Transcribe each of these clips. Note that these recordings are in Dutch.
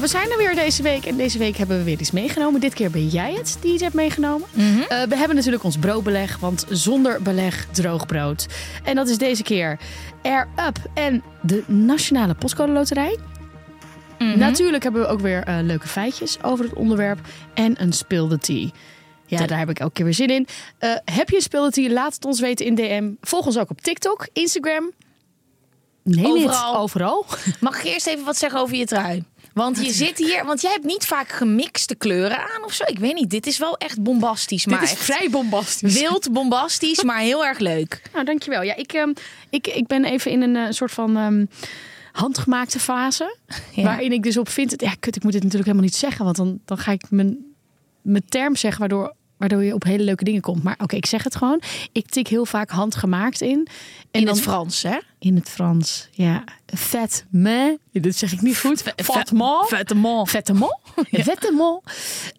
We zijn er weer deze week. En deze week hebben we weer iets meegenomen. Dit keer ben jij het die iets hebt meegenomen. Mhm. Eh, we hebben natuurlijk ons broodbeleg, want zonder beleg droog brood. En dat is deze keer Air Up en de Nationale Postcode Loterij. Mhm. Natuurlijk hebben we ook weer eh, leuke feitjes over het onderwerp. En een speelde tea. Ja, daar heb ik elke keer weer zin in. Eh, heb je een speelde tea? Laat het ons weten in DM. Volg ons ook op TikTok, Instagram. Neem Overal. het overal. Mag ik eerst even wat zeggen over je trui? Want je zit hier, want jij hebt niet vaak gemixte kleuren aan of zo. Ik weet niet, dit is wel echt bombastisch. Maar Dit is echt vrij bombastisch. wild, bombastisch, maar heel erg leuk. Nou, dankjewel. Ja, ik, ehm, ik, ik ben even in een eh, soort van ehm, handgemaakte fase. Ja. Waarin ik dus op vind... Ja, kut, ik moet dit natuurlijk helemaal niet zeggen. Want dan, dan ga ik mijn, mijn term zeggen waardoor, waardoor je op hele leuke dingen komt. Maar oké, ik zeg het gewoon. Ik tik heel vaak handgemaakt in. En In dan, het Frans, hè? In het Frans, ja. Vet me. Dit zeg ik niet goed. Vetement. Vetement. Vetement.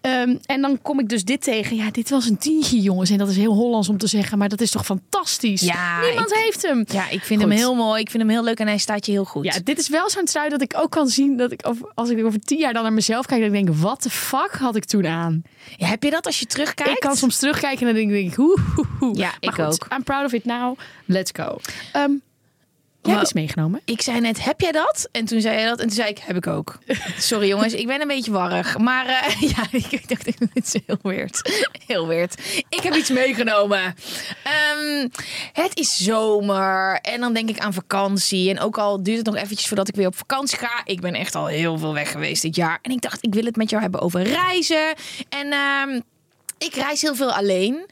Ehm, en dan kom ik dus dit tegen. Ja, dit was een tientje, jongens. En dat is heel Hollands om te zeggen. Maar dat is toch fantastisch? Ja, Niemand ik- heeft hem. Ja, ik vind Goed. hem heel mooi. Ik vind hem heel leuk en hij staat je heel goed. Ja, dit is wel zo'n trui dat ik ook kan zien dat ik over, als ik over tien jaar dan naar mezelf kijk, dan denk ik, wat de fuck had ik toen aan? Ja, heb je dat als je terugkijkt? Ik kan soms terugkijken en dan denk ik, hoe, hoe, hoe. Ja, Maar ik goed, ook. I'm proud of it now. Let's go. Ehm jij hebt Maar- iets meegenomen. Ik zei net, heb jij dat? En toen zei je dat. En toen zei ik, heb ik ook. Sorry jongens, ik ben een beetje warrig. Maar eh, ja, ik dacht, dit is heel weird. Heel weird. Ik heb iets meegenomen. Ehm, het is zomer. En dan denk ik aan vakantie. En ook al duurt het nog eventjes voordat ik weer op vakantie ga. Ik ben echt al heel veel weg geweest dit jaar. En ik dacht, ik wil het met jou hebben over reizen. En ehm, ik reis heel veel alleen.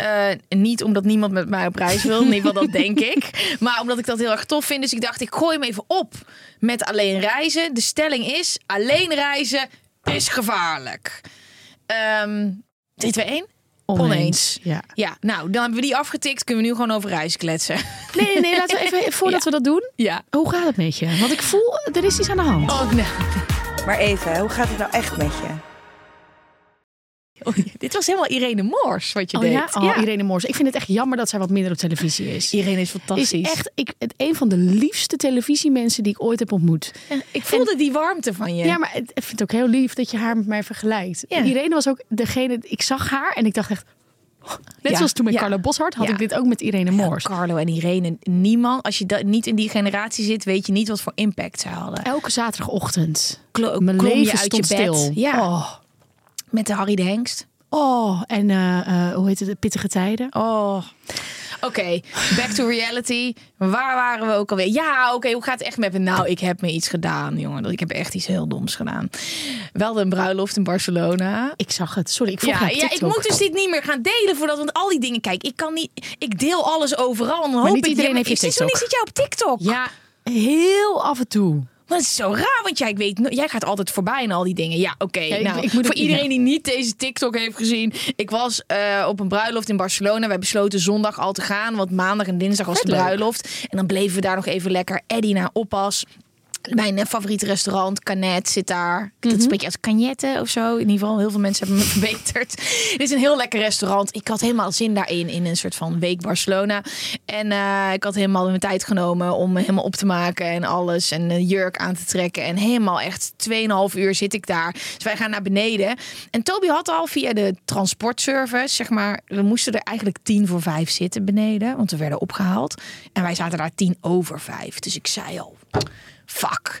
Eh, niet omdat niemand met mij op reis wil, in ieder geval dat denk ik. Maar omdat ik dat heel erg tof vind. Dus ik dacht, ik gooi hem even op met alleen reizen. De stelling is, alleen reizen is gevaarlijk. Ehm 3, 2, 1. Oneens. Ja. Ja, nou, dan hebben we die afgetikt. Kunnen we nu gewoon over reizen kletsen. Nee, nee, nee, laten we even, voordat we dat doen. Ja. Hoe gaat het met je? Want ik voel, er is iets aan de hand. Oh, nou. Maar even, hoe gaat het nou echt met je? Oh, dit was helemaal Irene Moors wat je Oh deed. ja? Oh, Irene Moors. Ik vind het echt jammer dat zij wat minder op televisie is. Irene is fantastisch. Is echt ik, het, een van de liefste televisiemensen die ik ooit heb ontmoet. Ik voelde die warmte van je. Ja, maar het- ik vind het ook heel lief dat je haar met mij vergelijkt. Ja. Irene was ook degene, ik zag haar en ik dacht echt... Net Ja, zoals toen met ja. Carlo Boshart had Ja. ik dit ook met Irene Moors. Carlo en Irene, niemand, als je da- niet in die generatie zit, weet je niet wat voor impact ze hadden. Elke zaterdagochtend. Klo- Mijn je leven uit stond je bed. stil. Ja. Oh, Met de Harry de Hengst. oh. en eh, eh, hoe heet het? Pittige tijden. Oh. Oké, back to reality. Waar waren we ook alweer? Ja, oké, hoe gaat het echt met me? Nou, ik heb me iets gedaan, jongen. Ik heb echt iets heel doms gedaan. Wel een bruiloft in Barcelona. Ik zag het. Sorry, ik volg Ja, ja, ik moet dus dit niet meer gaan delen voordat want al die dingen. Kijk, ik kan niet. Ik deel alles overal. En dan hoop niet ik, iedereen ja, maar heeft je ik zit TikTok. niet zit jij op TikTok? Ja, heel af en toe. Maar dat is zo raar, want jij weet, jij gaat altijd voorbij en al die dingen. Ja, oké. nou, ik voor iedereen die niet deze TikTok heeft gezien, ik was eh, op een bruiloft in Barcelona. Wij besloten zondag al te gaan, want maandag en dinsdag was de bruiloft. En dan bleven we daar nog even lekker. Eddie naar oppas. Mijn eh, favoriete restaurant, Canet, zit daar. Dat is een beetje als Cagnette of zo. In ieder geval, heel veel mensen hebben me verbeterd. Het is een heel lekker restaurant. Ik had helemaal zin daarin, in een soort van week Barcelona. En eh, ik had helemaal mijn tijd genomen om me helemaal op te maken en alles. En een jurk aan te trekken. En helemaal echt 2,5 uur zit ik daar. Dus wij gaan naar beneden. En Toby had al via de transportservice, zeg maar... We moesten er eigenlijk tien voor vijf zitten beneden. Want we werden opgehaald. En wij zaten daar tien over vijf. Dus ik zei al, fuck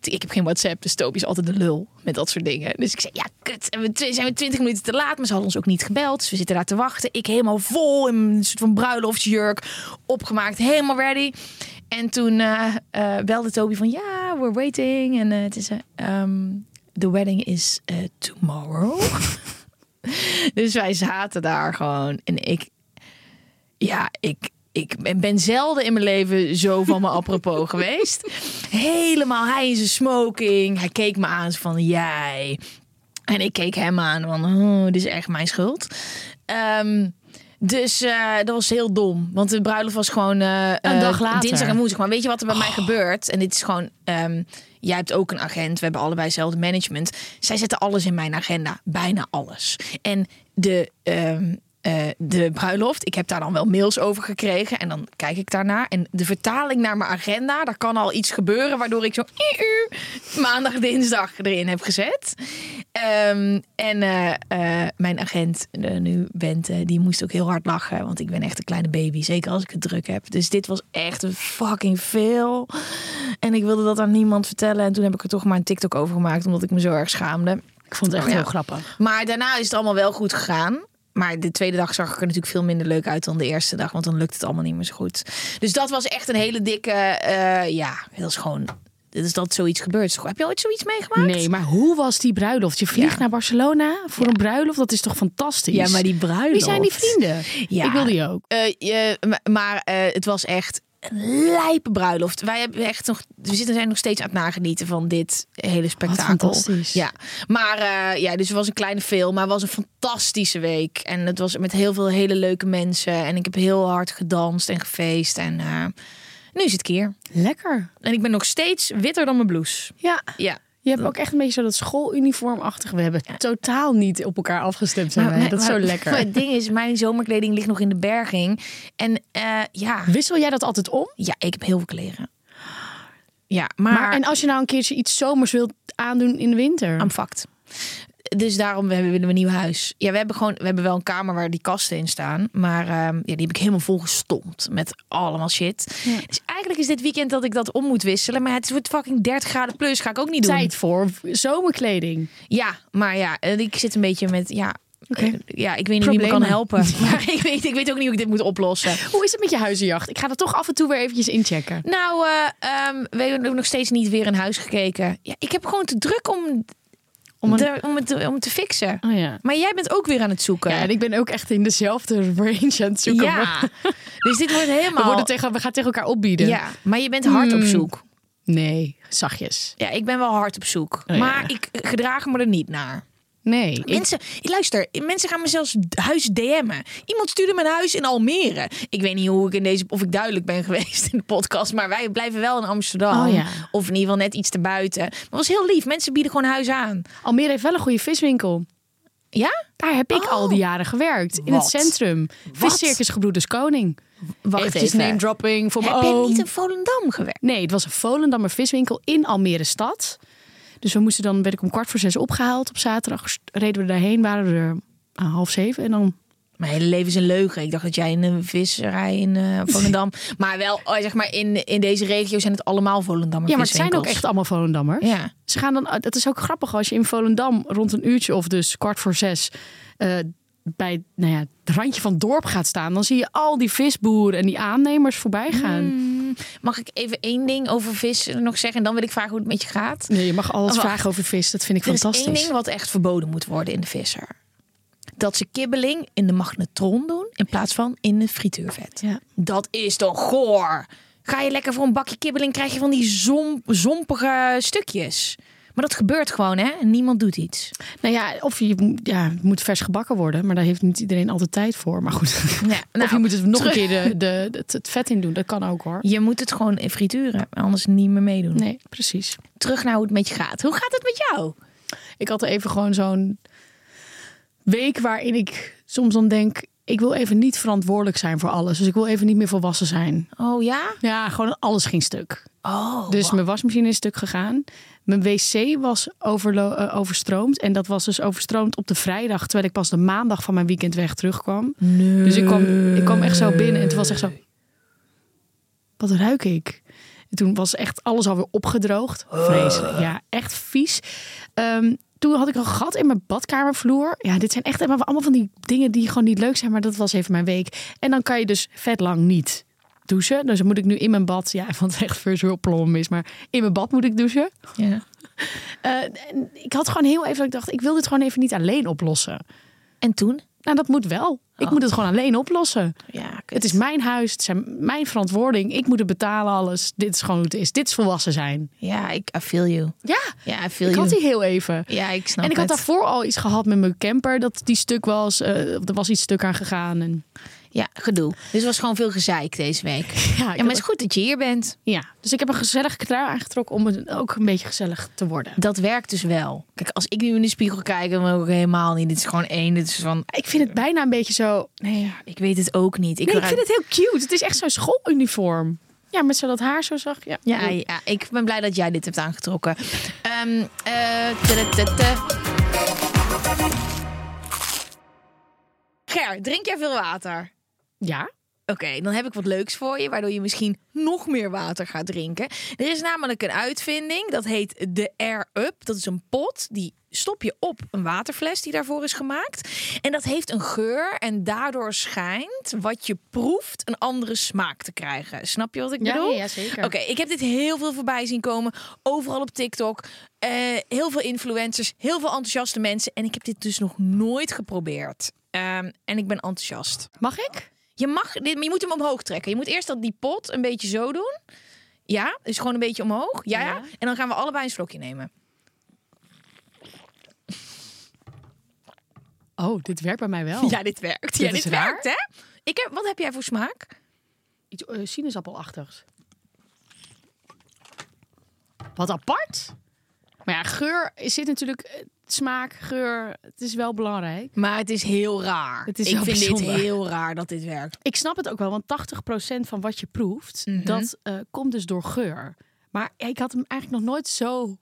ik heb geen WhatsApp, dus Toby is altijd de lul met dat soort dingen. Dus ik zei, ja, kut. En we zijn we twintig minuten te laat, maar ze hadden ons ook niet gebeld. Dus we zitten daar te wachten. Ik helemaal vol in een soort van bruiloftsjurk, opgemaakt, helemaal ready. En toen eh, eh, belde Toby van, ja, we're waiting. En eh, het is, um, the wedding is tomorrow. dus wij zaten daar gewoon. En ik, ja, ik, ik ben- zelden in mijn leven zo van me apropos geweest. Helemaal hij in zijn smoking. Hij keek me aan van jij. En ik keek hem aan van oh, dit is echt mijn schuld. Ehm, dus eh, dat was heel dom. Want de bruiloft was gewoon eh, Een eh, dag later. dinsdag en woensdag. Maar weet je wat er bij mij gebeurt? En dit is gewoon... ehm, jij hebt ook een agent. We hebben allebei hetzelfde management. Zij zetten alles in mijn agenda. Bijna alles. En de... ehm, eh, de bruiloft. Ik heb daar dan wel mails over gekregen. En dan kijk ik daarnaar. En de vertaling naar mijn agenda. Daar kan al iets gebeuren. Waardoor ik zo maandag, dinsdag erin heb gezet. Ehm, en eh, eh, mijn agent, nu Bente, die moest ook heel hard lachen. Want ik ben echt een kleine baby. Zeker als ik het druk heb. Dus dit was echt een fucking veel. En ik wilde dat aan niemand vertellen. En toen heb ik er toch maar een TikTok over gemaakt. Omdat ik me zo erg schaamde. Ik vond het echt Ja. heel grappig. Maar daarna is het allemaal wel goed gegaan. Maar de tweede dag zag ik er natuurlijk veel minder leuk uit dan de eerste dag. Want dan lukt het allemaal niet meer zo goed. Dus dat was echt een hele dikke... eh, ja, is gewoon... Dit is dat zoiets gebeurt. Heb je ooit zoiets meegemaakt? Nee, maar hoe was die bruiloft? Je vliegt Ja. naar Barcelona voor een bruiloft. Dat is toch fantastisch? Ja, maar die bruiloft. Wie zijn die vrienden? Ja. Ik wil die ook. Eh, je- ma- maar eh, het was echt een lijpe bruiloft. Wij hebben echt nog, we zitten zijn nog steeds aan het nagenieten van dit hele spektakel. Ja, maar eh, ja, dus het was een kleine film, maar het was een fantastische week en het was met heel veel hele leuke mensen en ik heb heel hard gedanst en gefeest en eh, nu is het keer. Lekker. En ik ben nog steeds witter dan mijn blouse. Ja. Ja. Je hebt ook echt een beetje zo dat schooluniformachtig. We hebben totaal niet op elkaar afgestemd. Zijn wij. Dat is zo lekker. Maar het ding is, mijn zomerkleding ligt nog in de berging en eh, ja, Wissel jij dat altijd om? ja, ik heb heel veel kleren. Ja, maar, Maar, en als je nou een keertje iets zomers wilt aandoen in de winter? I'm fucked. Dus daarom hebben we een nieuw huis. Ja, we hebben gewoon, we hebben wel een kamer waar die kasten in staan, maar ehm, ja, die heb ik helemaal volgestompt met allemaal shit. Dus eigenlijk is dit weekend dat ik dat om moet wisselen, maar het wordt fucking 30 graden plus, ga ik ook niet doen. Tijd voor zomerkleding. Ja, maar ja, eh, ik zit een beetje met ja. Eh, Ja, ik weet niet wie me kan helpen. Maar ik weet, ik weet ook niet hoe ik dit moet oplossen. Hoe is het met je huizenjacht? Ik ga er toch af en toe weer eventjes inchecken. Nou, eh, ehm, we hebben nog steeds niet weer een huis gekeken. Ja, ik heb gewoon te druk om, Om een- om, het, te- om het te fixen. Oh ja. Maar jij bent ook weer aan het zoeken. Ja, en ik ben ook echt in dezelfde range aan het zoeken. Ja. Dus dit wordt We, helemaal... worden tegen, we gaan tegen elkaar opbieden. Ja, maar je bent hard op Hmm. zoek. Nee, zachtjes. Ja, ik ben wel hard op zoek. Oh, ja. Maar ik gedraag me er niet naar. Nee. ik- Mensen, luister, mensen gaan me zelfs huis DM'en. Iemand stuurde mijn huis in Almere. Ik weet niet hoe ik in deze, of ik duidelijk ben geweest in de podcast, maar wij blijven wel in Amsterdam. Oh ja. Of in ieder geval net iets te buiten. Maar het was heel lief. Mensen bieden gewoon huis aan. Almere heeft wel een goede viswinkel. Ja? Daar heb ik Oh. al die jaren gewerkt. In Wat? het centrum. Viscircus Gebroeders Koning. Wacht even. name dropping voor mijn Heb je niet in Volendam gewerkt? Nee, het was een Volendammer viswinkel in Almere stad. Dus we moesten dan, werd ik om kwart voor zes opgehaald op zaterdag. Reden we daarheen, waren we er aan half zeven. En dan, Mijn hele leven is een leugen. Ik dacht dat jij in een visserij in eh, Volendam... maar wel, oh, zeg maar, in, in deze regio zijn het allemaal Volendammer ja, maar het zijn ook echt allemaal Volendammers. Ja. Ze gaan dan, het is ook grappig als je in Volendam rond een uurtje of dus kwart voor zes eh, bij nou ja, het randje van het dorp gaat staan. Dan zie je al die visboeren en die aannemers voorbij gaan. Hmm. Mag ik even één ding over vis nog zeggen? En dan wil ik vragen hoe het met je gaat. Nee, je mag alles Oh, vragen over vis. Dat vind ik Er is één fantastisch. ding wat echt verboden moet worden in de visser. Dat ze kibbeling in de magnetron doen in plaats van in het frituurvet. Ja. Dat is toch goor. Ga je lekker voor een bakje kibbeling, krijg je van die zom, zompige stukjes. Maar dat gebeurt gewoon, hè? En niemand doet iets. Nou ja, of je moet- ja, moet vers gebakken worden, maar daar heeft niet iedereen altijd tijd voor. Maar goed, Ja, nou, of je moet het nog terug- een keer de, de, het, het vet in doen. Dat kan ook hoor. Je moet het gewoon in frituren, anders niet meer meedoen. Nee, precies. Terug naar hoe het met je gaat. Hoe gaat het met jou? Ik had even gewoon zo'n week waarin ik soms dan denk, ik wil even niet verantwoordelijk zijn voor alles. Dus ik wil even niet meer volwassen zijn. Oh ja? Ja, gewoon alles ging stuk. Oh. Dus mijn wasmachine is stuk gegaan. Mijn wc was overlo- eh, overstroomd. En dat was dus overstroomd op de vrijdag. Terwijl ik pas de maandag van mijn weekend weg terugkwam. nee. Dus ik kwam, ik kwam echt zo binnen. En toen was echt zo... Wat ruik ik? En toen was echt alles alweer opgedroogd. Vreselijk. Ja, echt vies. Ehm, toen had ik een gat in mijn badkamervloer. Ja, dit zijn echt allemaal van die dingen die gewoon niet leuk zijn. Maar dat was even mijn week. En dan kan je dus vet lang niet douchen. Dus dan moet ik nu in mijn bad... Ja, want het echt first world problem is. Maar in mijn bad moet ik douchen. Ja. Eh, ik had gewoon heel even... dat Ik dacht, ik wil dit gewoon even niet alleen oplossen. En toen? Nou, dat moet wel. Ik Oh. moet het gewoon alleen oplossen. Ja, Het is mijn huis, het zijn mijn verantwoording. Ik moet het betalen, alles. Dit is gewoon hoe het is. Dit is volwassen zijn. Ja, ik I feel you. Ja, Ja, I feel ik you. had die heel even. Ja, ik snap en ik had het. daarvoor al iets gehad met mijn camper. Dat die stuk was. eh, er was iets stuk aan gegaan. En, Ja, gedoe. Dus het was gewoon veel gezeik deze week. ja, maar het is goed dat je hier bent. ja, dus ik heb een gezellig trui aangetrokken om het ook een beetje gezellig te worden. Dat werkt dus wel. Kijk, als ik nu in de spiegel kijk, dan wil ik helemaal niet. Dit is gewoon één. Dit is van, Ik vind het bijna een beetje zo. Nee, ja. ik weet het ook niet. Ik, nee, ik vind het heel cute. Het is echt zo'n schooluniform. Ja, met zo dat haar zo zag. Ja, Ja, ja, ik ben blij dat jij dit hebt aangetrokken. Ehm eh. Ger, drink jij veel water? Ja. Oké, dan heb ik wat leuks voor je, waardoor je misschien nog meer water gaat drinken. Er is namelijk een uitvinding, dat heet de Air Up. Dat is een pot, die stop je op een waterfles die daarvoor is gemaakt. En dat heeft een geur en daardoor schijnt wat je proeft een andere smaak te krijgen. Snap je wat ik Ja, bedoel? ja, zeker. Oké, ik heb dit heel veel voorbij zien komen. Overal op TikTok. Eh, heel veel influencers, heel veel enthousiaste mensen. En ik heb dit dus nog nooit geprobeerd. Ehm, en ik ben enthousiast. Mag ik? Je mag je moet hem omhoog trekken. Je moet eerst dat die pot een beetje zo doen. Ja, dus gewoon een beetje omhoog. Ja, ja. En dan gaan we allebei een slokje nemen. Oh, dit werkt bij mij wel. Ja, dit werkt. Ja, dit werkt, hè? Ik heb, wat heb jij voor smaak? Iets eh, sinaasappelachtigs. Wat apart. Maar ja, geur zit natuurlijk... eh, Smaak, geur, het is wel belangrijk. Maar het is heel raar. Het is ik vind dit heel raar dat dit werkt. Ik snap het ook wel, want 80% van wat je proeft, Mhm. dat eh, komt dus door geur. Maar ik had hem eigenlijk nog nooit zo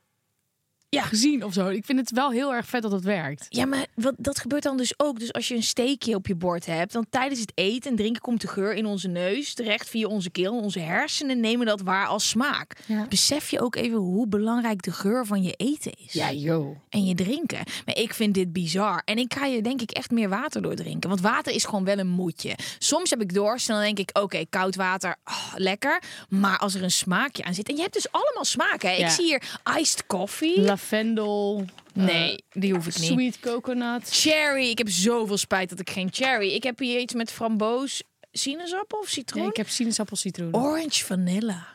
Ja. gezien of zo. Ik vind het wel heel erg vet dat het werkt. Ja, maar wat, dat gebeurt dan dus ook. Dus als je een steekje op je bord hebt, dan tijdens het eten en drinken komt de geur in onze neus terecht via onze keel. Onze hersenen nemen dat waar als smaak. Ja. Besef je ook even hoe belangrijk de geur van je eten is. joh. en je drinken. Maar ik vind dit bizar. En ik ga je denk ik echt meer water door drinken. Want water is gewoon wel een moedje. Soms heb ik dorst en dan denk ik, oké, koud water, ah, lekker. Maar als er een smaakje aan zit. En je hebt dus allemaal. Hè? Ja. Ik zie hier iced coffee. Lavendel. nee, die hoef ik niet. Sweet coconut. Cherry. Ik heb zoveel spijt dat ik geen cherry. Ik heb hier iets met framboos, sinaasappel of citroen. Nee, ik heb sinaasappel citroen. Orange vanilla.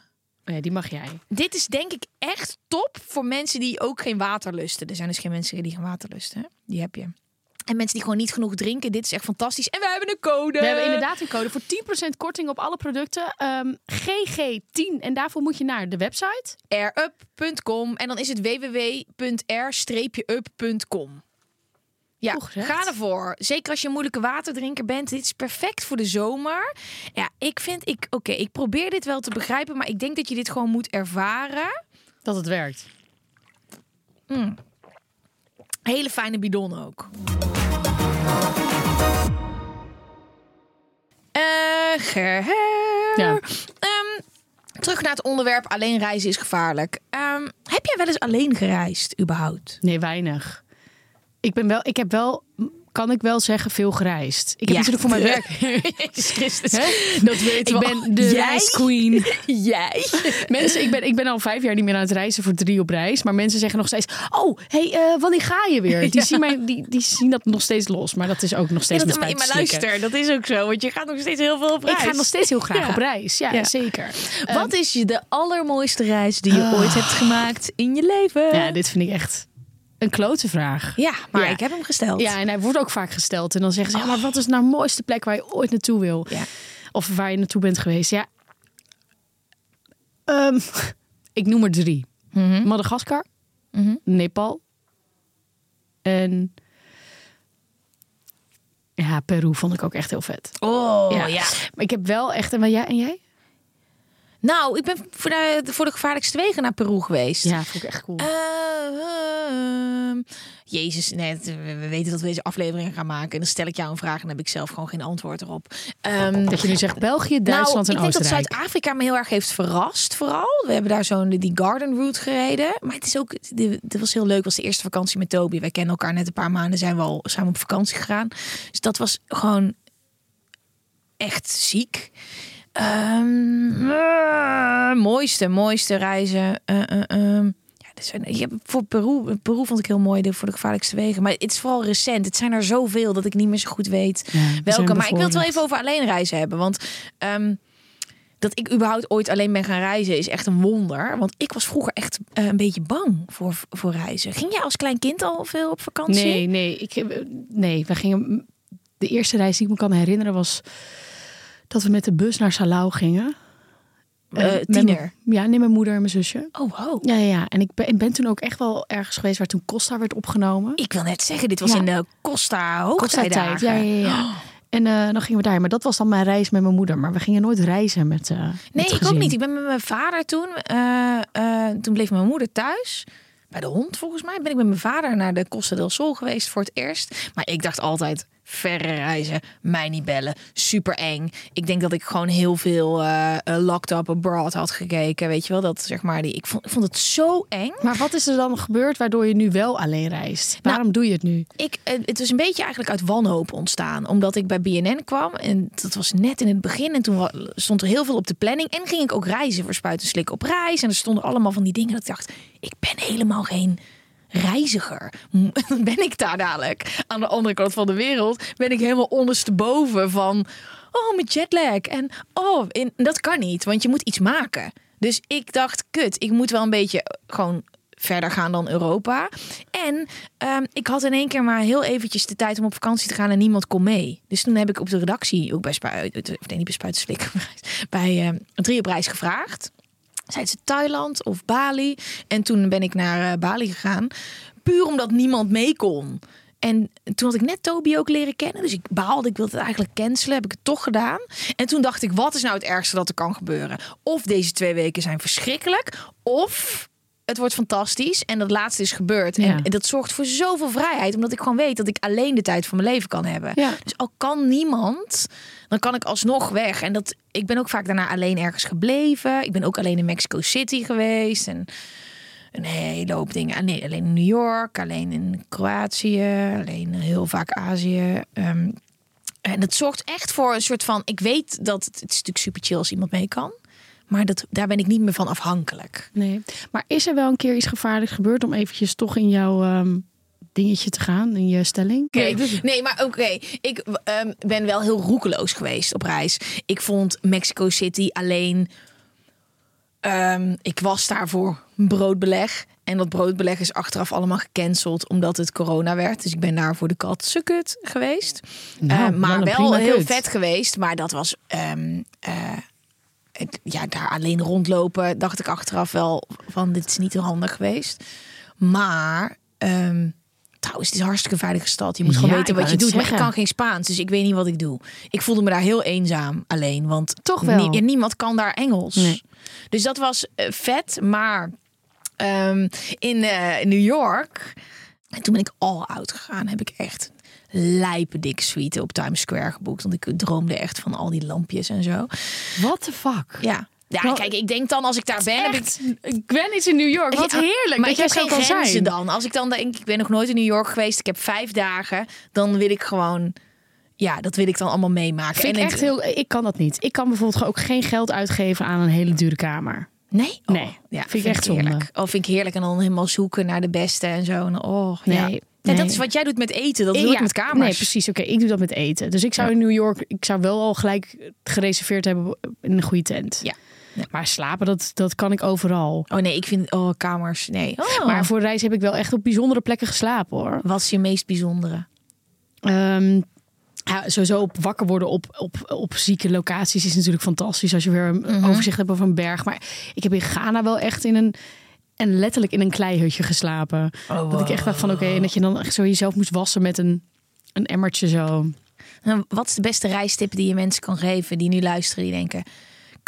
Ja, die mag jij. Dit is denk ik echt top voor mensen die ook geen water lusten. Er zijn dus geen mensen die geen water lusten. Hè? Die heb je. En mensen die gewoon niet genoeg drinken. Dit is echt fantastisch. En we hebben een code. We hebben inderdaad een code voor 10% korting op alle producten. Ehm, GG10. En daarvoor moet je naar de website. airup.com. En dan is het www.r-up.com. Ja, ga ervoor. Zeker als je een moeilijke waterdrinker bent. Dit is perfect voor de zomer. Ja, ik vind... ik Oké, ik probeer dit wel te begrijpen. Maar ik denk dat je dit gewoon moet ervaren. Dat het werkt. Hele fijne bidon ook. Eh, Ger. Ja. Ehm, terug naar het onderwerp alleen reizen is gevaarlijk. Ehm, heb jij wel eens alleen gereisd, überhaupt? Nee, weinig. Ik, ben wel, ik heb wel kan ik wel zeggen, veel gereisd. Ik heb Ja. natuurlijk voor mijn werk... Christus. Dat weten Ik we. ben de reisqueen. Jij? Mensen, ik ben, ik ben al vijf jaar niet meer aan het reizen voor drie op reis. Maar mensen zeggen nog steeds: Oh, hey, eh, wanneer ga je weer? Die, Ja. zien mij, die, die zien dat nog steeds los. Maar dat is ook nog steeds dat, met maar, luister, dat is ook zo. Want je gaat nog steeds heel veel op reis. Ik ga nog steeds heel graag Ja. op reis. Ja, Ja. zeker. Wat is je de allermooiste reis die je ooit hebt gemaakt in je leven? Ja, dit vind ik echt een klote vraag. Ja, maar Ja. ik heb hem gesteld. Ja, en hij wordt ook vaak gesteld. En dan zeggen ze: ja, maar wat is nou de mooiste plek waar je ooit naartoe wil? Ja. Of waar je naartoe bent geweest? Ja. Ehm, ik noem er drie: Mhm. Madagaskar, Mhm. Nepal en. Ja, Peru vond ik ook echt heel vet. Oh, ja. ja. Maar ik heb wel echt. En jij? En jij? Nou, ik ben voor de, voor de gevaarlijkste wegen naar Peru geweest. Ja, vond ik echt cool. Eh, ehm, Jezus, nee, we we weten dat we deze aflevering gaan maken. En dan stel ik jou een vraag en dan heb ik zelf gewoon geen antwoord erop. Ehm, dat je nu zegt België, Duitsland nou, en ik denk dat Oostenrijk. Zuid-Afrika me heel erg heeft verrast, vooral. We hebben daar zo'n die garden route gereden. Maar het is ook, dit was heel leuk. Was de eerste vakantie met Toby. Wij kennen elkaar net een paar maanden, zijn we al samen op vakantie gegaan. Dus dat was gewoon echt ziek. Ehm, eh, mooiste, mooiste reizen. Eh, ehm. Ja, je hebt voor Peru, Peru vond ik heel mooi de, voor de gevaarlijkste wegen. Maar het is vooral recent. Het zijn er zoveel dat ik niet meer zo goed weet Ja, we zijn welke. Maar ik wil het wel even over alleen reizen hebben. Want ehm, dat ik überhaupt ooit alleen ben gaan reizen is echt een wonder. Want ik was vroeger echt een beetje bang voor, voor reizen. Ging jij als klein kind al veel op vakantie? Nee, nee. Ik, nee, we gingen. De eerste reis die ik me kan herinneren was dat we met de bus naar Salau gingen. Eh, Eh, met tiener. mijn- Ja, nee, mijn moeder en mijn zusje. Oh, wow. Ja, ja, ja. En ik ben, ik ben toen ook echt wel ergens geweest waar toen Costa werd opgenomen. Ik wil net zeggen, dit was Ja. in de Costa Costa-tijd. hoogtijdagen. Ja, ja, ja. En eh, dan gingen we daar. Maar dat was dan mijn reis met mijn moeder. Maar we gingen nooit reizen met. eh Nee, ik ook niet. Ik ben met mijn vader toen. eh, eh, toen bleef mijn moeder thuis. Bij de hond, volgens mij. Ben ik met mijn vader naar de Costa del Sol geweest voor het eerst. Maar ik dacht altijd, verre reizen, mij niet bellen. Super eng. Ik denk dat ik gewoon heel veel eh, Locked Up Abroad had gekeken. Weet je wel, dat zeg maar. Die, ik, vond, ik vond het zo eng. Maar wat is er dan gebeurd waardoor je nu wel alleen reist? Nou, Waarom doe je het nu? Ik, eh, het was een beetje eigenlijk uit wanhoop ontstaan. Omdat ik bij BNN kwam. En dat was net in het begin. En toen stond er heel veel op de planning. En ging ik ook reizen voor spuiten slik op reis. En er stonden allemaal van die dingen dat ik dacht... Ik ben helemaal geen reiziger. Ben ik daar dadelijk? Aan de andere kant van de wereld ben ik helemaal ondersteboven van... Oh, mijn jetlag. En oh, in, dat kan niet. Want je moet iets maken. Dus ik dacht, kut, ik moet wel een beetje eh, gewoon verder gaan dan Europa. En ehm, ik had in één keer maar heel eventjes de tijd om op vakantie te gaan en niemand kon mee. Dus toen heb ik op de redactie, ook bij Spuit, of nee, niet bij Spuiten Slik, bij ehm Drie op reis gevraagd. Zeiden ze Thailand of Bali? En toen ben ik naar eh, Bali gegaan. Puur omdat niemand mee kon. En toen had ik net Toby ook leren kennen. Dus ik baalde, ik wilde het eigenlijk cancelen. Heb ik het toch gedaan. En toen dacht ik, wat is nou het ergste dat er kan gebeuren? Of deze twee weken zijn verschrikkelijk. Of het wordt fantastisch. En dat laatste is gebeurd. Ja. En, dat zorgt voor zoveel vrijheid. Omdat ik gewoon weet dat ik alleen de tijd van mijn leven kan hebben. Ja. Dus al kan niemand, dan kan ik alsnog weg. En dat, ik ben ook vaak daarna alleen ergens gebleven. Ik ben ook alleen in Mexico City geweest. En een hele hoop dingen. Nee, alleen in New York, alleen in Kroatië, alleen heel vaak Azië. Ehm, en dat zorgt echt voor een soort van. Ik weet dat het, het is natuurlijk super chill als iemand mee kan. Maar dat, daar ben ik niet meer van afhankelijk. Nee. Maar is er wel een keer iets gevaarlijks gebeurd om eventjes toch in jouw ehm, dingetje te gaan, in je stelling? Oké, Nee, maar oké. Ik ehm, ben wel heel roekeloos geweest op reis. Ik vond Mexico City alleen. ehm, ik was daar voor broodbeleg. En dat broodbeleg is achteraf allemaal gecanceld omdat het corona werd. Dus ik ben daar voor de kat sukut geweest. Nou, Eh, maar wel heel kut. vet geweest. Maar dat was. ehm, eh, ja, daar alleen rondlopen dacht ik achteraf wel van dit is niet heel handig geweest. Maar ehm, trouwens, het is een hartstikke veilige stad. Je moet gewoon Ja, weten wat je doet. Maar ik kan geen Spaans, dus ik weet niet wat ik doe. Ik voelde me daar heel eenzaam alleen, want Toch wel. nie- niemand kan daar Engels. Nee. Dus dat was eh, vet, maar ehm, in eh, New York en toen ben ik all out gegaan. Heb ik echt lijpe dik suite op Times Square geboekt. Want ik droomde echt van al die lampjes en zo. What the fuck? Ja. Ja, kijk, ik denk dan als ik daar ben, heb ik Gwen is in New York. Wat Ja, heerlijk Maar dat jij zo kan zijn. dan. Als ik dan denk, ik ben nog nooit in New York geweest. Ik heb vijf dagen. Dan wil ik gewoon... Ja, dat wil ik dan allemaal meemaken. Vind ik echt heel... Ik kan dat niet. Ik kan bijvoorbeeld ook geen geld uitgeven aan een hele dure kamer. Nee? Oh, Nee, ja, vind ik echt heerlijk. zonde. Oh, vind ik heerlijk. En dan helemaal zoeken naar de beste en zo. En oh, ja. Nee, Ja, dat is wat jij doet met eten. Dat doe Ja, ik met kamers. Nee, precies. Oké, ik doe dat met eten. Dus ik zou in New York... Ik zou wel al gelijk gereserveerd hebben in een goede tent. Ja. Ja. Maar slapen, dat, dat kan ik overal. Oh nee, ik vind... Oh, kamers. Nee. Oh. Maar voor reis heb ik wel echt op bijzondere plekken geslapen, hoor. Wat is je meest bijzondere? Ehm, ja, sowieso op wakker worden op, op, op zieke locaties is natuurlijk fantastisch. Als je weer een Mhm. overzicht hebt over een berg. Maar ik heb in Ghana wel echt in een... En letterlijk in een kleihutje geslapen. Oh, Dat ik echt dacht van oké, en dat je dan echt zo jezelf moest wassen met een, een emmertje zo. Nou, wat is de beste reistip die je mensen kan geven die nu luisteren? Die denken...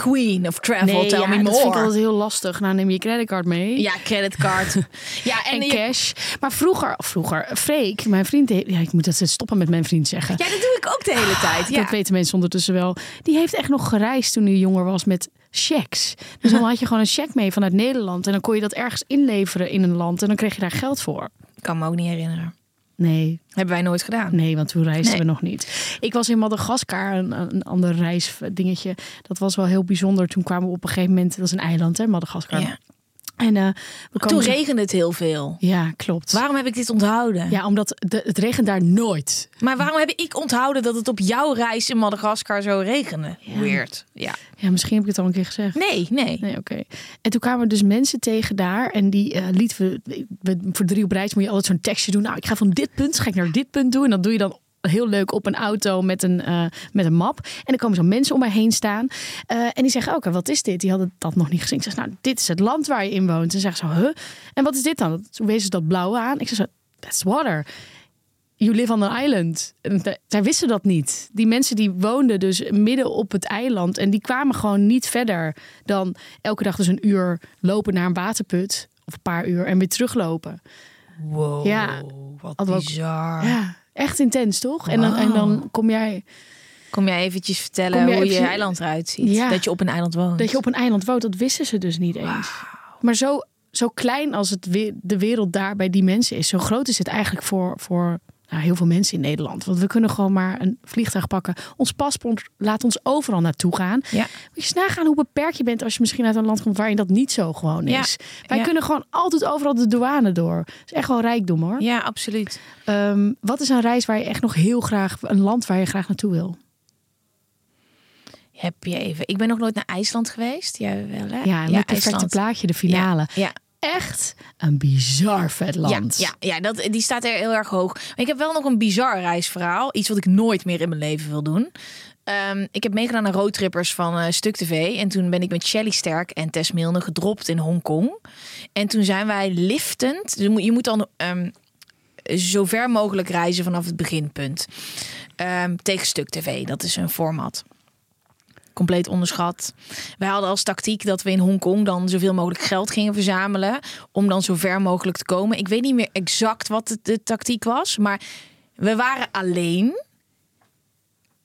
Queen of travel, tell ja, me dat more. vind ik altijd heel lastig. Nou, neem je creditcard mee. Ja, creditcard. ja, en, En je- cash. Maar vroeger, vroeger, Freek, mijn vriend, ja, ik moet dat stoppen met mijn vriend zeggen. Ja, dat doe ik ook de hele tijd. Ja. Dat weten mensen ondertussen wel. Die heeft echt nog gereisd toen hij jonger was met checks. Dus dan had je gewoon een check mee vanuit Nederland. En dan kon je dat ergens inleveren in een land. En dan kreeg je daar geld voor. kan me ook niet herinneren. Nee, Hebben wij nooit gedaan. nee, want toen reisden Nee. we nog niet. Ik was in Madagaskar, een, een ander reisdingetje. Dat was wel heel bijzonder. Toen kwamen we op een gegeven moment, dat is een eiland hè, Madagaskar. Ja. En eh, we Toen regende het heel veel. Ja, klopt. Waarom heb ik dit onthouden? Ja, omdat de, het regent daar nooit. Maar waarom heb ik onthouden dat het op jouw reis in Madagaskar zo regende? Weird. Ja. Ja, misschien heb ik het al een keer gezegd. Nee, nee. Nee, oké. En toen kwamen dus mensen tegen daar. En die eh lieten we, Voor drie op reis moet je altijd zo'n tekstje doen. Nou, ik ga van dit punt, ga ik naar dit punt toe. En dat doe je dan heel leuk op een auto met een, eh, met een map. En dan komen zo mensen om mij heen staan. Eh, en die zeggen, oké, wat is dit? Die hadden dat nog niet gezien. Ik zeg, nou, dit is het land waar je in woont. En zeggen ze, huh? En wat is dit dan? Toen wezen ze dat blauwe aan. Ik zeg, zo, that's water. You live on an island. En zij wisten dat niet. Die mensen die woonden dus midden op het eiland. En die kwamen gewoon niet verder dan elke dag dus een uur lopen naar een waterput. Of een paar uur en weer teruglopen. Wow, Ja. wat ook- bizar. Ja, echt intens toch? En dan, en dan kom jij Kom jij eventjes vertellen jij hoe je eiland eruit ziet? Ja. Dat je op een eiland woont? dat je op een eiland woont. Dat wisten ze dus niet eens. Maar zo, zo klein als het de wereld daar bij die mensen is. Zo groot is het eigenlijk voor, voor nou, heel veel mensen in Nederland. Want we kunnen gewoon maar een vliegtuig pakken. Ons paspoort laat ons overal naartoe gaan. Ja. Moet je eens nagaan hoe beperkt je bent als je misschien uit een land komt waarin dat niet zo gewoon Ja. is. Wij Ja. kunnen gewoon altijd overal de douane door. Dat is echt wel rijkdom hoor. Ja, absoluut. Ehm, wat is een reis waar je echt nog heel graag, een land waar je graag naartoe wil? Heb je even... Ik ben nog nooit naar IJsland geweest. Jij wel, hè? Ja, met het perfecte IJsland. plaatje, de finale. Ja, Echt een bizar vet land. ja, ja dat, die staat er heel erg hoog. Maar ik heb wel nog een bizar reisverhaal. Iets wat ik nooit meer in mijn leven wil doen. Ehm, ik heb meegedaan aan roadtrippers van eh, Stuk TV. En toen ben ik met Shelly Sterk en Tess Milne gedropt in Hongkong. En toen zijn wij liftend. Dus je moet- je moet dan ehm, zo ver mogelijk reizen vanaf het beginpunt. Ehm, tegen Stuk TV. Dat is een format. Compleet onderschat. Wij hadden als tactiek dat we in Hongkong dan zoveel mogelijk geld gingen verzamelen. Om dan zo ver mogelijk te komen. Ik weet niet meer exact wat de, tactiek was. Maar we waren alleen.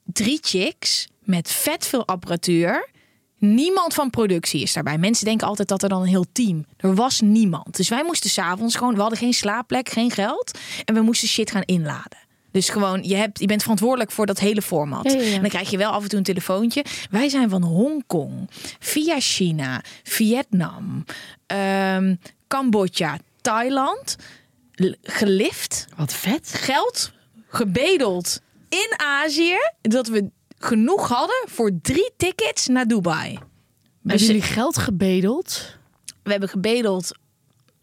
Drie chicks met vet veel apparatuur. Niemand van productie is daarbij. Mensen denken altijd dat er dan een heel team. Er was niemand. Dus wij moesten s'avonds gewoon. We hadden geen slaapplek, geen geld. En we moesten shit gaan inladen. Dus gewoon, je, hebt, je bent verantwoordelijk voor dat hele format. Ja, ja, ja. En dan krijg je wel af en toe een telefoontje. Wij zijn van Hongkong, via China, Vietnam, ehm, Cambodja, Thailand. Gelift, Wat vet. geld gebedeld in Azië. Dat we genoeg hadden voor drie tickets naar Dubai. Hebben Dus jullie geld gebedeld? we hebben gebedeld.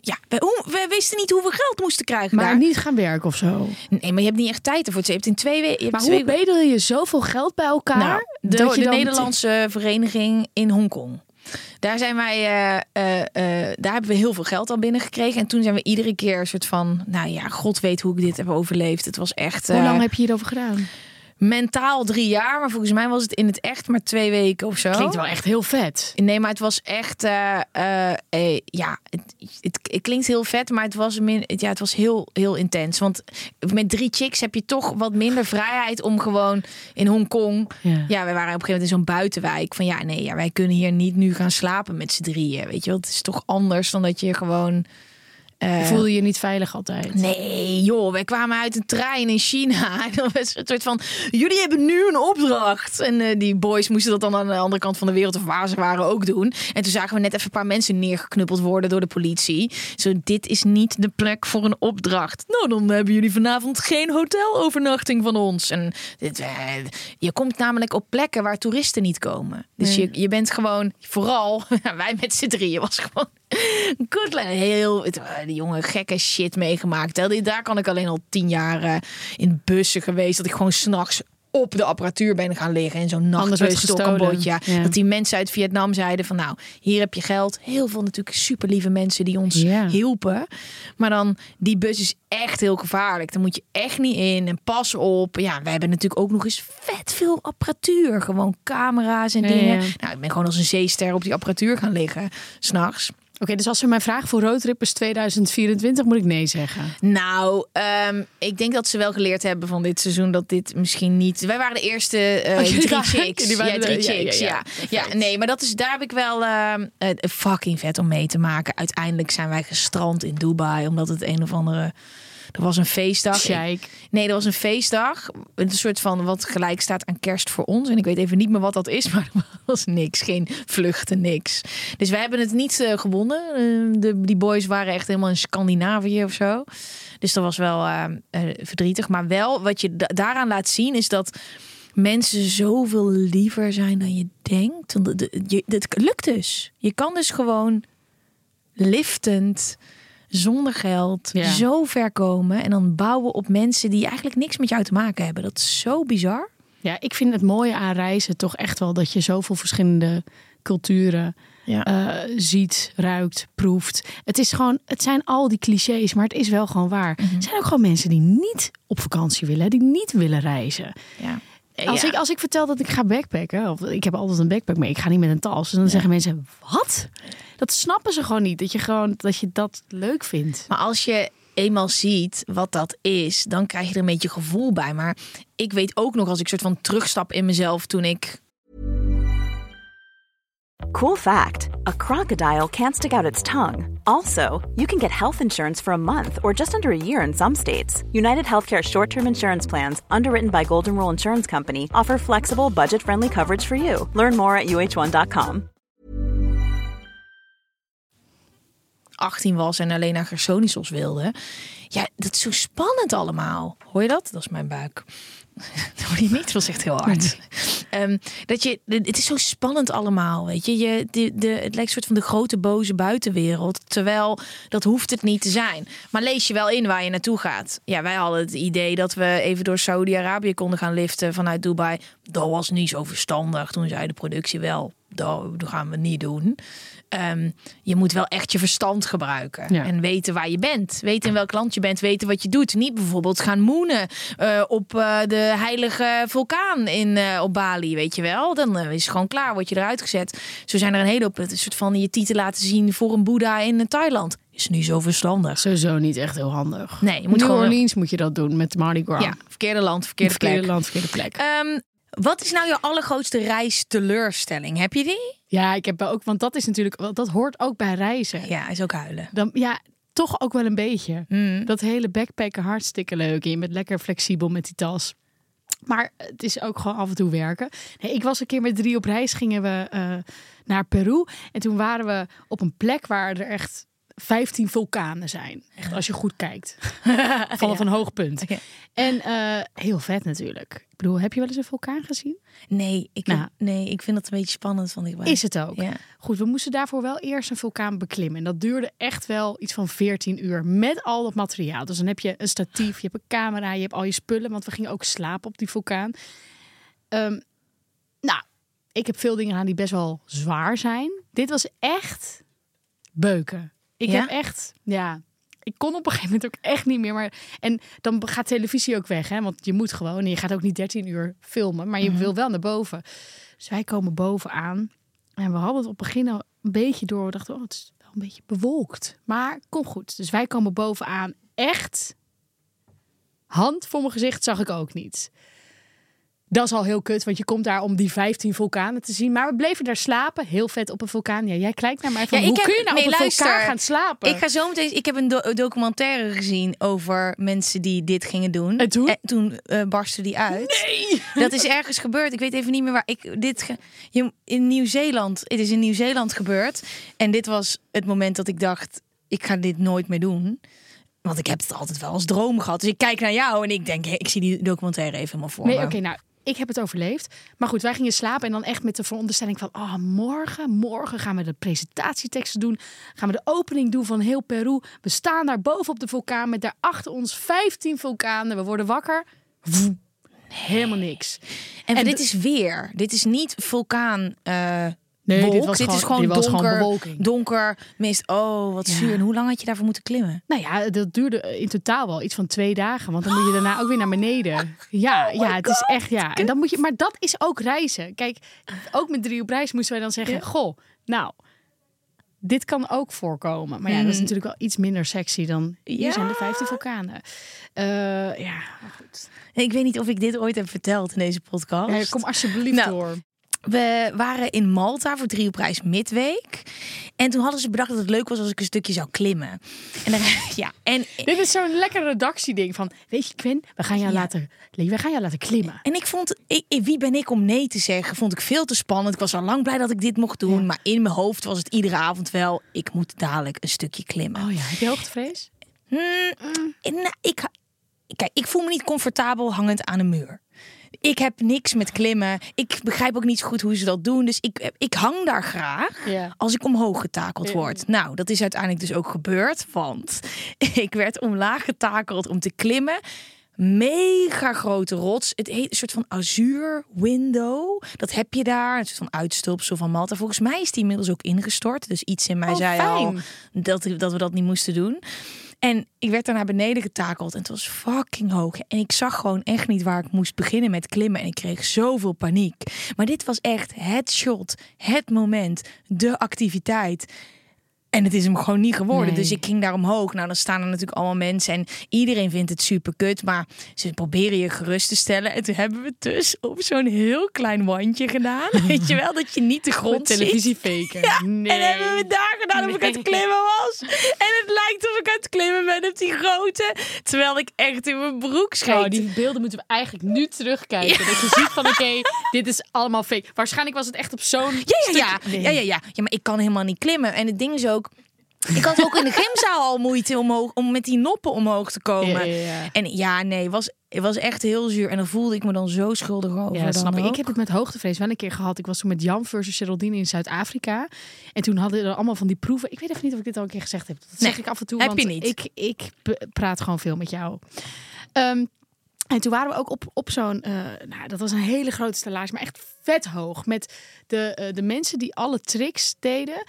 Ja, we, wisten niet hoe we geld moesten krijgen. Maar daar. niet gaan werken of zo. Nee, maar je hebt niet echt tijd ervoor. Je hebt in twee weken. Maar hoe bedel je zoveel geld bij elkaar? Nou, de, dat Nederlandse vereniging in Hongkong. Daar zijn wij, eh, eh, eh, daar hebben we heel veel geld al binnengekregen. En toen zijn we iedere keer een soort van, nou ja, God weet hoe ik dit heb overleefd. Het was echt. Hoe lang heb je hierover gedaan? Mentaal drie jaar, maar volgens mij was het in het echt maar twee weken of zo. Klinkt wel echt heel vet. Nee, maar het was echt, eh, eh, eh, ja, het, het, het klinkt heel vet, maar het was, min, ja, het was heel, heel intens. Want met drie chicks heb je toch wat minder vrijheid om gewoon in Hongkong. Ja. Ja, we waren op een gegeven moment in zo'n buitenwijk. Van ja, nee, ja, wij kunnen hier niet nu gaan slapen met z'n drieën. Weet je wel, het is toch anders dan dat je gewoon. Eh, Voelde je je niet veilig altijd? Nee, joh, wij kwamen uit een trein in China. En dan was het soort van: jullie hebben nu een opdracht. En eh, die boys moesten dat dan aan de andere kant van de wereld of waar ze waren ook doen. En toen zagen we net even een paar mensen neergeknuppeld worden door de politie. Zo, dit is niet de plek voor een opdracht. Nou, dan hebben jullie vanavond geen hotelovernachting van ons. En dit, eh, je komt namelijk op plekken waar toeristen niet komen. Dus je, je bent gewoon, vooral, wij met z'n drieën was gewoon Lad. Heel, eh, die jongen gekke shit meegemaakt. Hè. Daar kan ik alleen al tien jaar eh, in bussen geweest. Dat ik gewoon s'nachts op de apparatuur ben gaan liggen. In zo'n nachtbus door gestolen. Cambodja. Ja. Dat die mensen uit Vietnam zeiden van nou, hier heb je geld. Heel veel natuurlijk super lieve mensen die ons Ja. hielpen. Maar dan, die bus is echt heel gevaarlijk. Daar moet je echt niet in. En pas op. Ja, wij hebben natuurlijk ook nog eens vet veel apparatuur. Gewoon camera's en dingen. ja. Nou, ik ben gewoon als een zeester op die apparatuur gaan liggen. S'nachts. Oké, dus als ze mij vragen voor roadtrippers 2024, moet ik nee zeggen. Nou, ehm, ik denk dat ze wel geleerd hebben van dit seizoen dat dit misschien niet. Wij waren de eerste eh, Oh, drie waren- chicks. jullie waren ja, de- drie ja, ja, chicks. ja. Ja, ja. nee, maar dat is daar heb ik wel ehm, eh, fucking vet om mee te maken. Uiteindelijk zijn wij gestrand in Dubai omdat het een of andere. Er was een feestdag. Sheik. Nee, er was een feestdag. Een soort van wat gelijk staat aan kerst voor ons. En ik weet even niet meer wat dat is, maar er was niks. Geen vluchten, niks. Dus wij hebben het niet eh, gewonnen. Eh, de, die boys waren echt helemaal in Scandinavië of zo. Dus dat was wel eh, verdrietig. Maar wel, wat je da- daaraan laat zien, is dat mensen zoveel liever zijn dan je denkt. Het lukt dus. Je kan dus gewoon liftend, zonder geld, Ja. zo ver komen. En dan bouwen op mensen die eigenlijk niks met jou te maken hebben. Dat is zo bizar. Ja, ik vind het mooie aan reizen toch echt wel dat je zoveel verschillende culturen Ja. eh, ziet, ruikt, proeft. Het is gewoon, het zijn al die clichés, maar het is wel gewoon waar. Mhm. Er zijn ook gewoon mensen die niet op vakantie willen, die niet willen reizen. ja. Als, Ja. ik, als ik vertel dat ik ga backpacken, of ik heb altijd een backpack mee, ik ga niet met een tas. dan zeggen mensen, wat? Dat snappen ze gewoon niet. Dat je gewoon dat je dat leuk vindt. Maar als je eenmaal ziet wat dat is, dan krijg je er een beetje gevoel bij. Maar ik weet ook nog als ik soort van terugstap in mezelf toen ik Cool fact a crocodile can't stick out its tongue. Also, you can get health insurance for a month or just under a year in some states. United Healthcare short term insurance plans, underwritten by Golden Rule Insurance Company, offer flexible, budget friendly coverage for you. Learn more at uh1.com. 18 was en alleen naar Gersonisos wilde. Ja, dat is zo spannend allemaal. Hoor je dat? Dat is mijn buik. Dat hoor je niet, was echt heel hard. Ehm, dat je, het is zo spannend allemaal, weet je. je de, de, het lijkt een soort van de grote boze buitenwereld. Terwijl, dat hoeft het niet te zijn. Maar lees je wel in waar je naartoe gaat. Ja, wij hadden het idee dat we even door Saudi-Arabië konden gaan liften vanuit Dubai. Dat was niet zo verstandig. Toen zei de productie wel, dat gaan we niet doen. Ehm, je moet wel echt je verstand gebruiken. Ja. En weten waar je bent. Weten in welk land je bent. Weten wat je doet. Niet bijvoorbeeld gaan moenen eh, op eh, de heilige vulkaan in, eh, op Bali. Weet je wel. Dan is het gewoon klaar. Word je eruit gezet. Zo zijn er een hele hoop. Het soort van je titel laten zien voor een boeddha in Thailand. Is niet zo verstandig. Sowieso niet echt heel handig. Nee, je moet New gewoon... Orleans moet je dat doen met Mardi Gras. Ja, verkeerde land, verkeerde, verkeerde plek. land, verkeerde plek. Ehm, wat is nou je allergrootste reis teleurstelling? Heb je die? Ja, ik heb wel ook, want dat is natuurlijk, dat hoort ook bij reizen. Ja, is ook huilen. Dan, ja, toch ook wel een beetje. Mm. Dat hele backpacken hartstikke leuk. En je bent lekker flexibel met die tas. Maar het is ook gewoon af en toe werken. Nee, ik was een keer met drie op reis, gingen we eh, naar Peru. En toen waren we op een plek waar er echt 15 vulkanen zijn. Echt als je goed kijkt. Vanaf een hoog punt. En eh, heel vet natuurlijk. Ik bedoel, heb je wel eens een vulkaan gezien? Nee, ik, Nou. nee, ik vind dat een beetje spannend van dichtbij. Is het ook. Ja. Goed, we moesten daarvoor wel eerst een vulkaan beklimmen. En dat duurde echt wel iets van 14 uur met al dat materiaal. Dus dan heb je een statief, je hebt een camera, je hebt al je spullen. Want we gingen ook slapen op die vulkaan. Ehm, nou, ik heb veel dingen aan die best wel zwaar zijn. Dit was echt beuken. Ik Ja? heb echt, ja, ik kon op een gegeven moment ook echt niet meer. Maar, en dan gaat televisie ook weg, hè? want je moet gewoon. En je gaat ook niet 13 uur filmen, maar je wil wel naar boven. Dus wij komen bovenaan. En we hadden het op het begin al een beetje door. We dachten, oh, het is wel een beetje bewolkt. Maar kom goed. Dus wij komen bovenaan. Echt hand voor mijn gezicht zag ik ook niet. Dat is al heel kut, want je komt daar om die 15 vulkanen te zien. Maar we bleven daar slapen. Heel vet op een vulkaan. Ja, jij kijkt naar mij van, Ja, hoe heb- kun je nou nee, op een luister. vulkaan gaan slapen? Ik ga zo meteen. Ik heb een do- documentaire gezien over mensen die dit gingen doen. En toen? toen eh, barstte die uit. Nee! Dat is ergens gebeurd. Ik weet even niet meer waar. Ik, dit ge- je, in Nieuw-Zeeland. Het is in Nieuw-Zeeland gebeurd. En dit was het moment dat ik dacht: ik ga dit nooit meer doen. Want ik heb het altijd wel als droom gehad. Dus ik kijk naar jou en ik denk: ik zie die documentaire even helemaal voor Nee, me. oké, nou, ik heb het overleefd. Maar goed, wij gingen slapen en dan echt met de veronderstelling van... oh, morgen, morgen gaan we de presentatieteksten doen. Gaan we de opening doen van heel Peru. We staan daar boven op de vulkaan met daarachter ons 15 vulkanen. We worden wakker. Helemaal niks. En, En dit is weer. Dit is niet vulkaan. eh Nee, wolk. dit was is gewoon- gewoon dit was gewoon donker, bewolking. donker, mist. Oh, wat Ja. zuur. En hoe lang had je daarvoor moeten klimmen? Nou ja, dat duurde in totaal wel iets van twee dagen. Want dan moet je daarna ook weer naar beneden. Ja, ja het is echt ja. En dan moet je, maar dat is ook reizen. Kijk, ook met drie op reis moesten wij dan zeggen: Goh, nou, dit kan ook voorkomen. Maar ja, dat is natuurlijk wel iets minder sexy dan hier Ja. zijn de 15 vulkanen. Eh, ja, maar goed. Ik weet niet of ik dit ooit heb verteld in deze podcast. Ja, kom alsjeblieft Nou, door. We waren in Malta voor drie op reis midweek. En toen hadden ze bedacht dat het leuk was als ik een stukje zou klimmen. En dan, ja, en, Dit is zo'n lekker redactieding van, weet je Quinn, we gaan jou, Ja. laten, we gaan jou laten klimmen. en ik vond, ik, wie ben ik om nee te zeggen? Vond ik veel te spannend. Ik was al lang blij dat ik dit mocht doen. Ja. Maar in mijn hoofd was het iedere avond wel, ik moet dadelijk een stukje klimmen. Oh ja, heb je hoogtevrees? Hmm, en, nou, ik, kijk, ik voel me niet comfortabel hangend aan een muur. Ik heb niks met klimmen. Ik begrijp ook niet zo goed hoe ze dat doen. Dus ik, ik hang daar graag Ja. als ik omhoog getakeld word. Nou, dat is uiteindelijk dus ook gebeurd. Want ik werd omlaag getakeld om te klimmen. Mega grote rots. Het heet een soort van azuur window. Dat heb je daar. Een soort van uitstulpsel van Malta. Volgens mij is die inmiddels ook ingestort. Dus iets in mij Oh, zei al dat, dat we dat niet moesten doen. En ik werd daar naar beneden getakeld en het was fucking hoog. En ik zag gewoon echt niet waar ik moest beginnen met klimmen. En ik kreeg zoveel paniek. Maar dit was echt het shot, het moment, de activiteit. En het is hem gewoon niet geworden. Nee. Dus ik ging daar omhoog. Nou, dan staan er natuurlijk allemaal mensen. En iedereen vindt het super kut. Maar ze proberen je gerust te stellen. En toen hebben we het dus op zo'n heel klein wandje gedaan. Weet je wel, dat je niet de grond ziet. televisie faken. Ja, nee. en hebben we daar gedaan of ik aan het Nee. klimmen was. En het lijkt of ik aan het klimmen ben op die grote. Terwijl ik echt in mijn broek scheet. Oh, die beelden moeten we eigenlijk nu terugkijken. Dat je ziet van, oké, dit is allemaal fake. Waarschijnlijk was het echt op zo'n ja, ja, ja. Nee. ja, ja, ja. Ja, maar ik kan helemaal niet klimmen. En het ding is ook... Ik had ook in de gymzaal al moeite omhoog, om met die noppen omhoog te komen. Ja, ja, ja. En ja, nee, het was, het was echt heel zuur. En dan voelde ik me dan zo schuldig over. Ja, snap ik. Ik heb het met hoogtevrees wel een keer gehad. Ik was toen met Jan versus Geraldine in Zuid-Afrika. En toen hadden er allemaal van die proeven. Ik weet even niet of ik dit al een keer gezegd heb. Dat Nee, zeg ik af en toe. heb want je niet. Ik, ik praat gewoon veel met jou. Ehm, en toen waren we ook op, op zo'n, eh, nou, dat was een hele grote stellage, maar echt vet hoog. Met de, eh, de mensen die alle tricks deden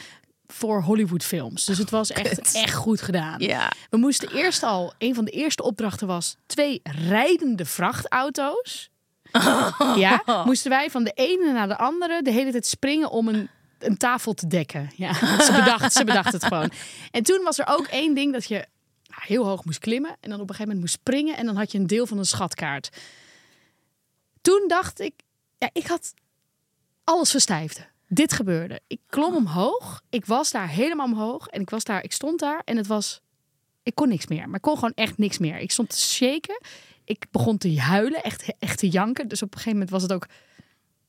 voor Hollywoodfilms. Dus het was echt, kut. echt goed gedaan. Ja. We moesten eerst al, een van de eerste opdrachten was twee rijdende vrachtauto's. Ja, moesten wij van de ene naar de andere de hele tijd springen om een, een tafel te dekken. Ja, ze bedacht, ze bedacht het gewoon. En toen was er ook één ding dat je nou, heel hoog moest klimmen en dan op een gegeven moment moest springen en dan had je een deel van een schatkaart. Toen dacht ik, ja, ik had alles verstijfde. Dit gebeurde. Ik klom omhoog. Ik was daar helemaal omhoog. En ik was daar, ik stond daar en het was. Ik kon niks meer. Maar ik kon gewoon echt niks meer. Ik stond te shaken. Ik begon te huilen, echt, echt te janken. Dus op een gegeven moment was het ook.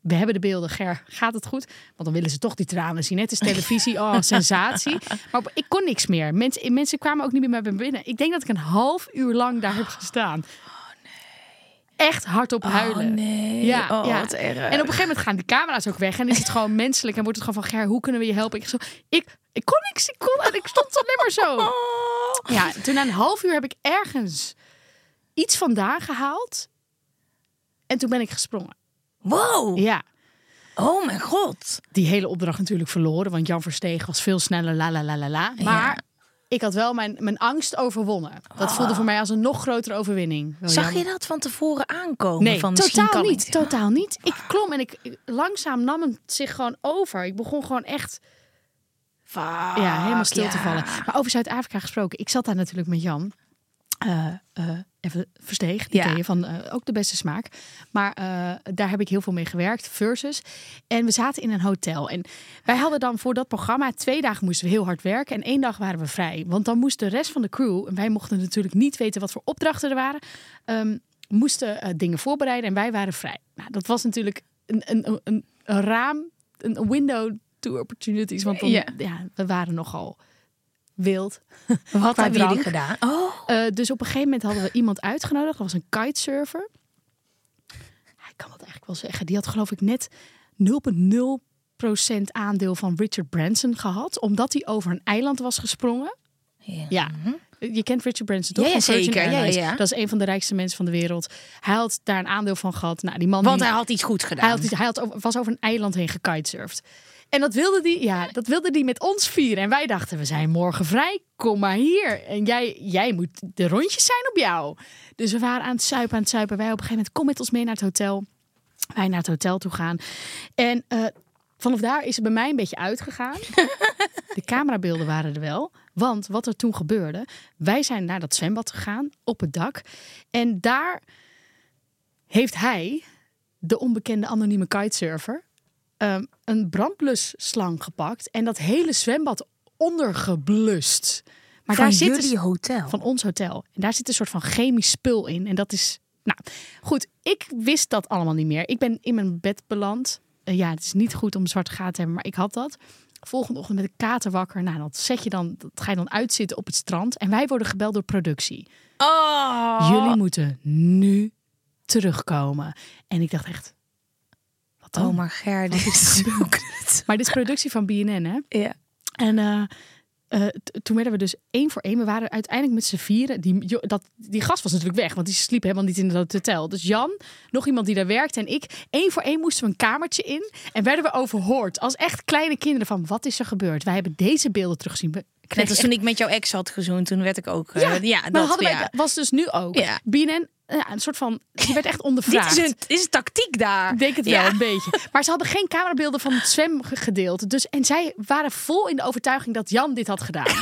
We hebben de beelden, Ger, gaat het goed? Want dan willen ze toch die tranen zien. Het is televisie, oh, sensatie. Maar ik kon niks meer. Mensen, mensen kwamen ook niet meer bij me binnen. Ik denk dat ik een half uur lang daar heb gestaan. Echt hardop huilen. Oh nee. Ja, oh, ja. wat erg. En op een gegeven moment gaan de camera's ook weg. En is het gewoon menselijk. En wordt het gewoon van, Ger, hoe kunnen we je helpen? Ik, zo, ik, ik kon niks. Ik, kon, en ik stond alleen maar zo. Oh. Ja, toen na een half uur heb ik ergens iets vandaan gehaald. En toen ben ik gesprongen. Wow. Ja, Oh mijn god. die hele opdracht natuurlijk verloren. Want Jan Versteeg was veel sneller. La la la la la. Maar ik had wel mijn, mijn angst overwonnen. Dat voelde voor mij als een nog grotere overwinning. Wel Zag jammer. je dat van tevoren aankomen? Nee, van, totaal kan niet. ik. Totaal niet. Ik klom en ik, ik- langzaam nam het zich gewoon over. Ik begon gewoon echt Fuck, ja, helemaal stil te vallen. Maar over Zuid-Afrika gesproken. Ik zat daar natuurlijk met Jan. Eh, eh, even versteeg, die Ja. van eh, ook de beste smaak. Maar eh, daar heb ik heel veel mee gewerkt, Versus. En we zaten in een hotel. En wij hadden dan voor dat programma twee dagen moesten we heel hard werken. En één dag waren we vrij. Want dan moest de rest van de crew, en wij mochten natuurlijk niet weten wat voor opdrachten er waren, ehm, moesten eh, dingen voorbereiden en wij waren vrij. Nou, dat was natuurlijk een, een, een, een raam, een een window to opportunities. Want dan, Ja. ja, we waren nogal wild. Wat hebben jullie gedaan? Oh, Eh, dus op een gegeven moment hadden we iemand uitgenodigd. Dat was een kitesurfer. Ik kan dat eigenlijk wel zeggen. Die had geloof ik net 0,0% aandeel van Richard Branson gehad. Omdat hij over een eiland was gesprongen. ja. Ja. Je kent Richard Branson toch? Ja, ja, zeker. Ja, ja. Dat is een van de rijkste mensen van de wereld. Hij had daar een aandeel van gehad. Nou, die man Want die- hij had iets goed gedaan. hij, had, hij had was over een eiland heen gekitesurfd. En dat wilde die, ja, dat wilde die met ons vieren. En wij dachten, we zijn morgen vrij. Kom maar hier. En jij, jij moet, de rondjes zijn op jou. Dus we waren aan het suipen, aan het suipen. Wij op een gegeven moment, kom met ons mee naar het hotel. Wij naar het hotel toe gaan. En eh, vanaf daar is het bij mij een beetje uitgegaan. De camerabeelden waren er wel. Want wat er toen gebeurde, wij zijn naar dat zwembad gegaan op het dak. En daar heeft hij, de onbekende anonieme kitesurfer, ehm, een brandblusslang gepakt en dat hele zwembad ondergeblust. Maar Van daar zit jullie dus- hotel? van ons hotel. En daar zit een soort van chemisch spul in. En dat is. Nou, goed, ik wist dat allemaal niet meer. Ik ben in mijn bed beland. Eh, ja, het is niet goed om zwarte gaten te hebben, maar ik had dat. Volgende ochtend met een kater wakker. Nou, dat zet je dan, dat ga je dan uitzitten op het strand. En wij worden gebeld door productie. Oh. Jullie moeten nu terugkomen. En ik dacht echt. Oh, maar Ger, dit is zo kut. Maar dit is productie van BNN, hè? Ja. En eh, eh, toen werden we dus één voor één. We waren uiteindelijk met z'n vieren. Die, dat, die gast was natuurlijk weg, want die sliep helemaal niet in dat hotel. Dus Jan, nog iemand die daar werkte en ik. één voor één moesten we een kamertje in. En werden we overhoord als echt kleine kinderen van wat is er gebeurd? Wij hebben deze beelden teruggezien. Net als toen ik met jouw ex had gezoend, toen werd ik ook... eh, ja, maar dat hadden wij, ja. was dus nu ook. Ja. BNN, ja, een soort van, die werd echt Dit ondervraagd. is een, dit is een tactiek daar. Ik denk het Ja. wel, een beetje. Maar ze hadden geen camerabeelden van het zwemgedeelte. Dus, en zij waren vol in de overtuiging dat Jan dit had gedaan.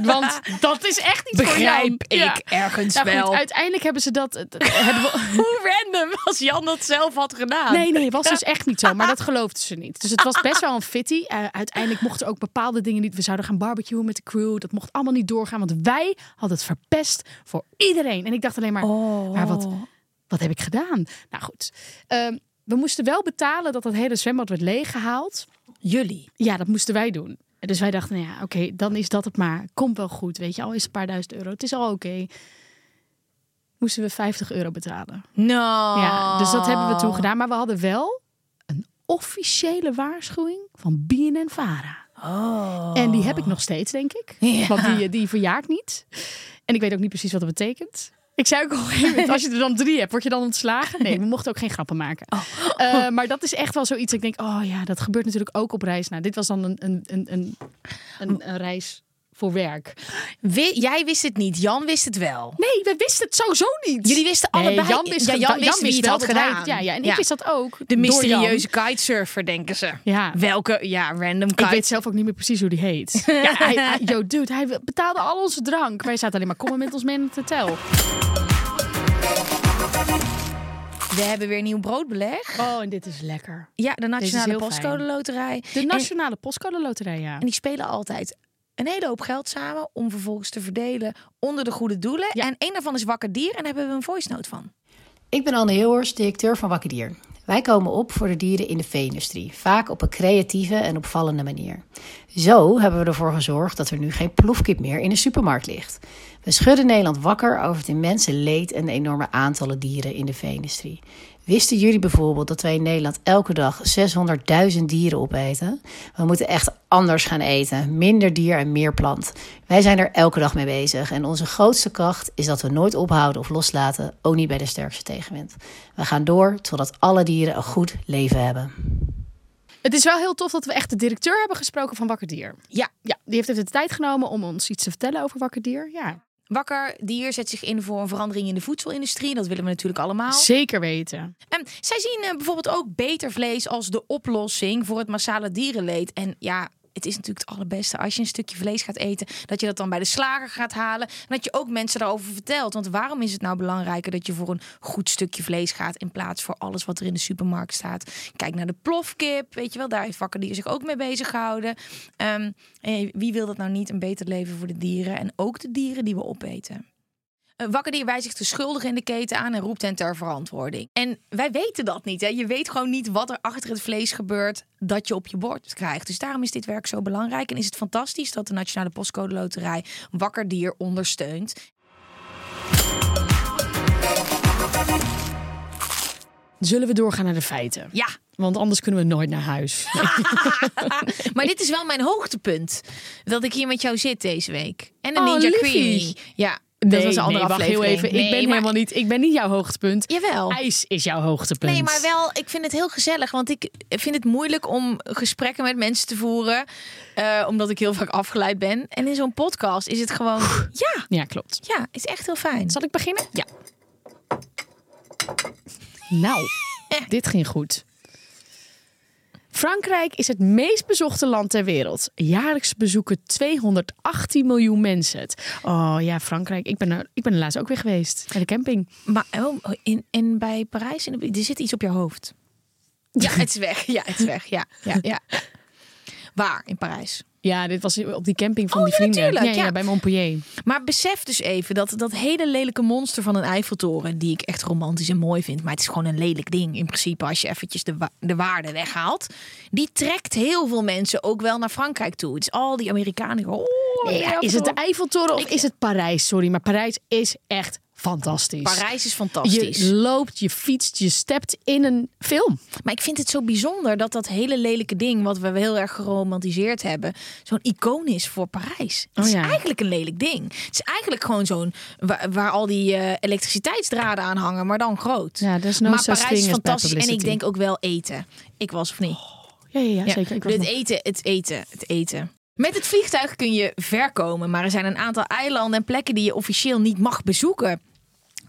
Want dat is echt niet. Begrijp ik Ja. ergens Nou goed, wel. uiteindelijk hebben ze dat... hebben we- Hoe random als Jan dat zelf had gedaan. Nee, nee, was dus echt niet zo. Maar dat geloofden ze niet. Dus het was best wel een fitty. Eh, uiteindelijk mochten ook bepaalde dingen niet. We zouden gaan barbecuen met de crew. Dat mocht allemaal niet doorgaan. Want wij hadden het verpest voor iedereen. En ik dacht alleen maar, maar wat, wat heb ik gedaan? Nou goed, Ehm, we moesten wel betalen dat dat hele zwembad werd leeggehaald. Jullie. Ja, dat moesten wij doen. Dus wij dachten, nou ja, oké, dan is dat het maar. Komt wel goed, weet je. Al is het een paar duizend euro. Het is al oké. Moesten we 50 euro betalen. No. Ja, dus dat hebben we toen gedaan. Maar we hadden wel een officiële waarschuwing van BNN-Vara. Oh. En die heb ik nog steeds, denk ik. Ja. Want die, die verjaart niet. En ik weet ook niet precies wat dat betekent. Ik zei ook moment, als je er dan drie hebt, word je dan ontslagen? Nee, we mochten ook geen grappen maken. Eh, maar dat is echt wel zoiets. Ik denk, oh ja, dat gebeurt natuurlijk ook op reis. Nou, dit was dan een, een, een, een, een reis voor werk. Wi- jij wist het niet, Jan wist het wel. Nee, we wisten het sowieso niet. Jullie wisten Nee, allebei. Jan wist, ja, Jan wist wie het had hij- gedaan. ja, ja, en ik wist dat ook. De mysterieuze Jan. kitesurfer, denken ze. Ja. Welke, ja, random Ik kite. weet zelf ook niet meer precies hoe die heet. ja, hij, hij- yo, dude, hij betaalde al onze drank. Wij zaten alleen maar, kom maar met ons mee het hotel. We hebben weer nieuw broodbeleg. Oh, en dit is lekker. Ja, de Nationale Postcode. Loterij. De En- Nationale Postcode Loterij, ja. En die spelen altijd een hele hoop geld samen om vervolgens te verdelen onder de goede doelen. Ja. En een daarvan is Wakker Dier en daar hebben we een voice note van. Ik ben Anne Hilhorst, directeur van Wakker Dier. Wij komen op voor de dieren in de vee-industrie, vaak op een creatieve en opvallende manier. Zo hebben we ervoor gezorgd dat er nu geen plofkip meer in de supermarkt ligt. We schudden Nederland wakker over het immense leed en de enorme aantallen dieren in de vee-industrie. Wisten jullie bijvoorbeeld dat wij in Nederland elke dag 600.000 dieren opeten? We moeten echt anders gaan eten. Minder dier en meer plant. Wij zijn er elke dag mee bezig. En onze grootste kracht is dat we nooit ophouden of loslaten. Ook niet bij de sterkste tegenwind. We gaan door totdat alle dieren een goed leven hebben. Het is wel heel tof dat we echt de directeur hebben gesproken van Wakker Dier. Ja, Ja, die heeft even de tijd genomen om ons iets te vertellen over Wakker Dier. Ja, Wakker Dier zet zich in voor een verandering in de voedselindustrie. Dat willen we natuurlijk allemaal. zeker weten. En zij zien eh, bijvoorbeeld ook beter vlees als de oplossing voor het massale dierenleed. En ja, het is natuurlijk het allerbeste als je een stukje vlees gaat eten, dat je dat dan bij de slager gaat halen. En dat je ook mensen daarover vertelt. Want waarom is het nou belangrijker dat je voor een goed stukje vlees gaat in plaats voor alles wat er in de supermarkt staat? Kijk naar de plofkip, weet je wel, daar heeft Wakker Dier zich ook mee bezig gehouden. Ehm, wie wil dat nou niet een beter leven voor de dieren en ook de dieren die we opeten? Eh, Wakker Dier wijst zich de schuldigen in de keten aan en roept hen ter verantwoording. En wij weten dat niet. Hè? Je weet gewoon niet wat er achter het vlees gebeurt dat je op je bord krijgt. Dus daarom is dit werk zo belangrijk. En is het fantastisch dat de Nationale Postcode Loterij Wakker Dier ondersteunt. Zullen we doorgaan naar de feiten? Ja, Want anders kunnen we nooit naar huis. maar dit is wel mijn hoogtepunt. Dat ik hier met jou zit deze week. En de Oh, Ninja. Creamy. Ja, dat was een andere wacht aflevering. heel even. ik Nee, ben maar- helemaal niet. Ik ben niet jouw hoogtepunt. Jawel. IJs is jouw hoogtepunt. Nee, maar wel, ik vind het heel gezellig. Want ik vind het moeilijk om gesprekken met mensen te voeren. eh, omdat ik heel vaak afgeleid ben. En in zo'n podcast is het gewoon. Ja, Ja, klopt. ja, is echt heel fijn. Zal ik beginnen? Ja. Nou, dit ging goed. Frankrijk is het meest bezochte land ter wereld. Jaarlijks bezoeken 218 miljoen mensen het. Oh ja, Frankrijk. Ik ben er, ik ben er laatst ook weer geweest. Bij de camping. Maar oh, in, en bij Parijs, in de- er zit iets op je hoofd. Ja, het is weg. Ja, het is weg. Ja, ja, ja. Waar in Parijs? Ja, dit was op die camping van Oh, die vrienden. ja, ja, ja. bij Montpellier. Maar besef dus even dat dat hele lelijke monster van een Eiffeltoren, die ik echt romantisch en mooi vind, maar het is gewoon een lelijk ding in principe als je eventjes de, wa- de waarde weghaalt, die trekt heel veel mensen ook wel naar Frankrijk toe. Het is al die Amerikanen. Oh, Nee, die ja, is het de Eiffeltoren. Eiffeltoren of is het Parijs? Sorry, maar Parijs is echt fantastisch. Parijs is fantastisch. Je loopt, je fietst, je stept in een film. Maar ik vind het zo bijzonder dat dat hele lelijke ding, wat we heel erg geromantiseerd hebben, zo'n icoon is voor Parijs. Het Oh is eigenlijk een lelijk ding. Het is eigenlijk gewoon zo'n waar, waar al die eh, elektriciteitsdraden aan hangen, maar dan groot. Ja, there's no maar such Parijs is fantastisch en ik denk ook wel eten. Ik was of niet? Ja, ja, ja, Ja, zeker. Ik was het nog- eten, het eten, het eten. Met het vliegtuig kun je ver komen, maar er zijn een aantal eilanden en plekken die je officieel niet mag bezoeken.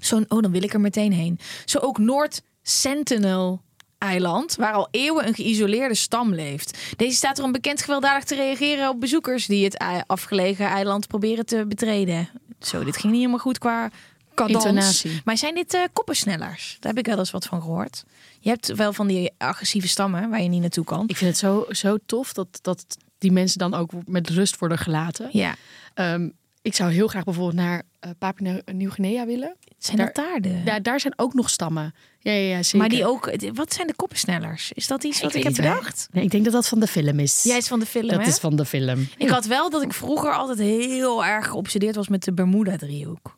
Zo'n, oh, dan wil ik er meteen heen. Zo ook Noord Sentinel eiland, waar al eeuwen een geïsoleerde stam leeft. Deze staat erom bekend gewelddadig te reageren op bezoekers die het afgelegen eiland proberen te betreden. Zo, dit ging niet helemaal goed qua cadans. Intonatie. Maar zijn dit eh, koppensnellers? Daar heb ik wel eens wat van gehoord. Je hebt wel van die agressieve stammen waar je niet naartoe kan. Ik vind het zo, zo tof dat, dat die mensen dan ook met rust worden gelaten. Ja, Ehm, ik zou heel graag bijvoorbeeld naar eh Papua Nieuw-Guinea willen. zijn Daar- dat daar de... Daar, daar zijn ook nog stammen. Ja, ja, ja zeker. maar die ook... Wat zijn de koppensnellers? Is dat iets wat ik, heb waar- bedacht? Nee, ik denk dat dat van de film is. Jij is van de film, dat hè? is van de film. Ik had wel dat ik vroeger altijd heel erg geobsedeerd was met de Bermuda-driehoek.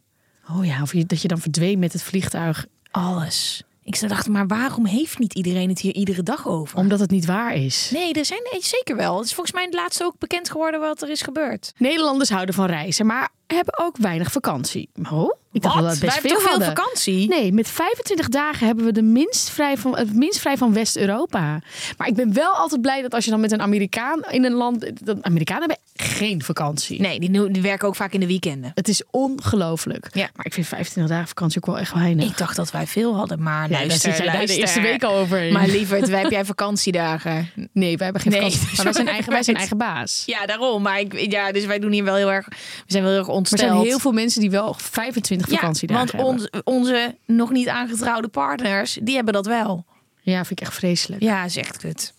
Oh ja, of je, dat je dan verdween met het vliegtuig. Alles. Ik dacht, maar waarom heeft niet iedereen het hier iedere dag over? Omdat het niet waar is. Nee, er zijn nee, zeker wel. Het is volgens mij het laatste ook bekend geworden wat er is gebeurd. Nederlanders houden van reizen, maar hebben ook weinig vakantie. Oh, ik dacht Wat? dat we Wij best veel vakantie? Nee, met 25 dagen hebben we de minst vrij van, het minst vrij van West-Europa. Maar ik ben wel altijd blij dat als je dan met een Amerikaan in een land... Dat Amerikanen hebben geen vakantie. Nee, die, die werken ook vaak in de weekenden. Het is ongelooflijk. Ja. Maar ik vind 25 dagen vakantie ook wel echt weinig. Ik dacht dat wij veel hadden, maar Ja, daar luister, zit jij de luister. eerste week al overheen. Maar lieverd, wij heb jij vakantiedagen. Nee, wij hebben geen Nee, vakantie. Maar wij zijn, eigen, wij zijn eigen baas. Ja, daarom. Maar ik, ja, dus wij doen hier wel heel erg. We zijn wel heel erg Maar er ontsteld. zijn heel veel mensen die wel 25 ja, vakantiedagen want hebben. ons, onze nog niet aangetrouwde partners, die hebben dat wel. Ja, vind ik echt vreselijk. Ja, zegt kut.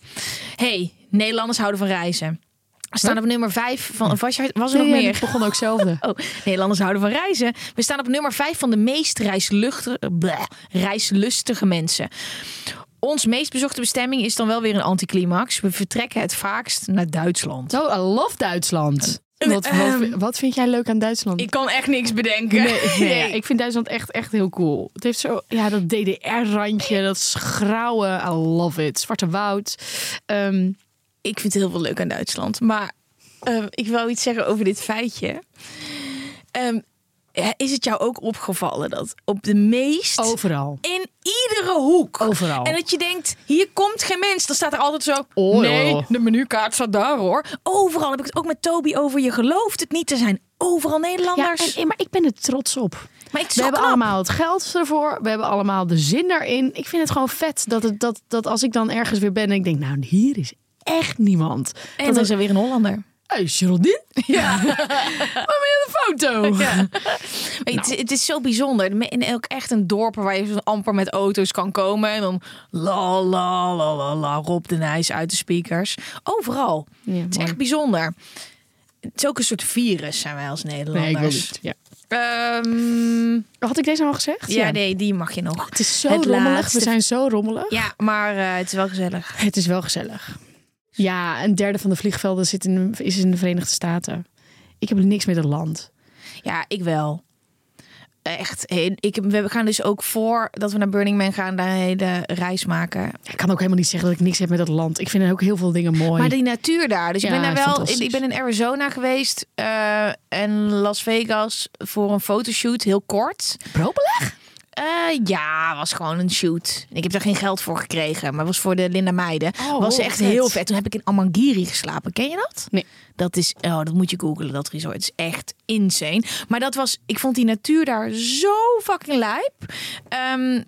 hey, Nederlanders houden van reizen. We staan op nummer 5 van. Was, je- was er nog Nee, ja, meer? ik begon ook zelfde. Oh, Nederlanders houden van reizen. We staan op nummer 5 van de meest bleh, reislustige mensen. Ons meest bezochte bestemming is dan wel weer een anticlimax. We vertrekken het vaakst naar Duitsland. Zo, I love Duitsland. Wat, wat, ehm, wat vind jij leuk aan Duitsland? Ik kan echt niks bedenken. Nee, ik vind Duitsland echt, echt heel cool. Het heeft zo, ja, dat DDR-randje, dat grauwe, I love it. Zwarte woud. Ehm, ik vind heel veel leuk aan Duitsland. Maar eh, ik wil iets zeggen over dit feitje. Ehm, is het jou ook opgevallen dat op de meest... overal. In iedere hoek. Overal. En dat je denkt, hier komt geen mens. Dan staat er altijd zo, Oh, nee, de menukaart staat daar hoor. Overal heb ik het ook met Toby over. Je gelooft het niet, er zijn overal Ja, Nederlanders. en, maar ik ben er trots op. maar ik We hebben knap. allemaal het geld ervoor. We hebben allemaal de zin daarin. Ik vind het gewoon vet dat, het, dat, dat als ik dan ergens weer ben en ik denk, nou, hier is echt niemand. En dat dan is er weer een Hollander. Hey, Geraldine? Ja. Waar ben je de foto? Ja. Weet, het, het is zo bijzonder. En ook echt een dorp waar je zo amper met auto's kan komen. En dan la la la la la Rob de Nijs uit de speakers. Overal. Ja, het is echt bijzonder. Het is ook een soort virus zijn wij als Nee, Nederlanders. ik niet. Ja. Ehm, Had ik deze al gezegd? ja, nee, die mag je nog. Het is zo Het rommelig. laatste- We zijn zo rommelig. Ja, maar eh, het is wel gezellig. Het is wel gezellig. Ja, een derde van de vliegvelden zit in, is in de Verenigde Staten. Ik heb niks met het land. Ja, ik wel. Echt. Ik, we gaan dus ook voor dat we naar Burning Man gaan, daar een hele reis maken. Ik kan ook helemaal niet zeggen dat ik niks heb met het land. Ik vind ook heel veel dingen mooi. Maar die natuur daar. Dus ik ben daar wel. Ik ben in Arizona geweest eh, en Las Vegas voor een fotoshoot, heel kort. Probeleg? Eh, ja, was gewoon een shoot. Ik heb daar geen geld voor gekregen, maar was voor de Linda Meiden. Oh, was oh, echt vet. heel vet. Toen heb ik in Amangiri geslapen. Ken je dat? Nee. Dat is, oh, dat moet je googlen, dat resort. Het is echt insane. Maar dat was, ik vond die natuur daar zo fucking lijp. Ehm,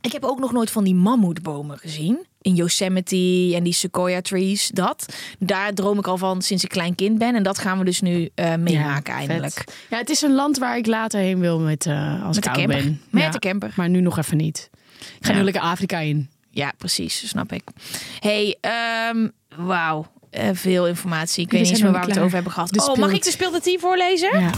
ik heb ook nog nooit van die mammoetbomen gezien. In Yosemite en die sequoia trees, dat. Daar droom ik al van sinds ik klein kind ben. En dat gaan we dus nu eh, meemaken eindelijk. Ja, het is een land waar ik later heen wil met, eh, als Met ik de oud ben. Met Ja, de camper. Maar nu nog even niet. Ik ga nu lekker Afrika in. Ja, precies, snap ik. hey, ehm, wauw. Eh, veel informatie. Ik weet We niet meer waar we het over hebben gehad. Oh, mag ik de speelde team voorlezen? Ja.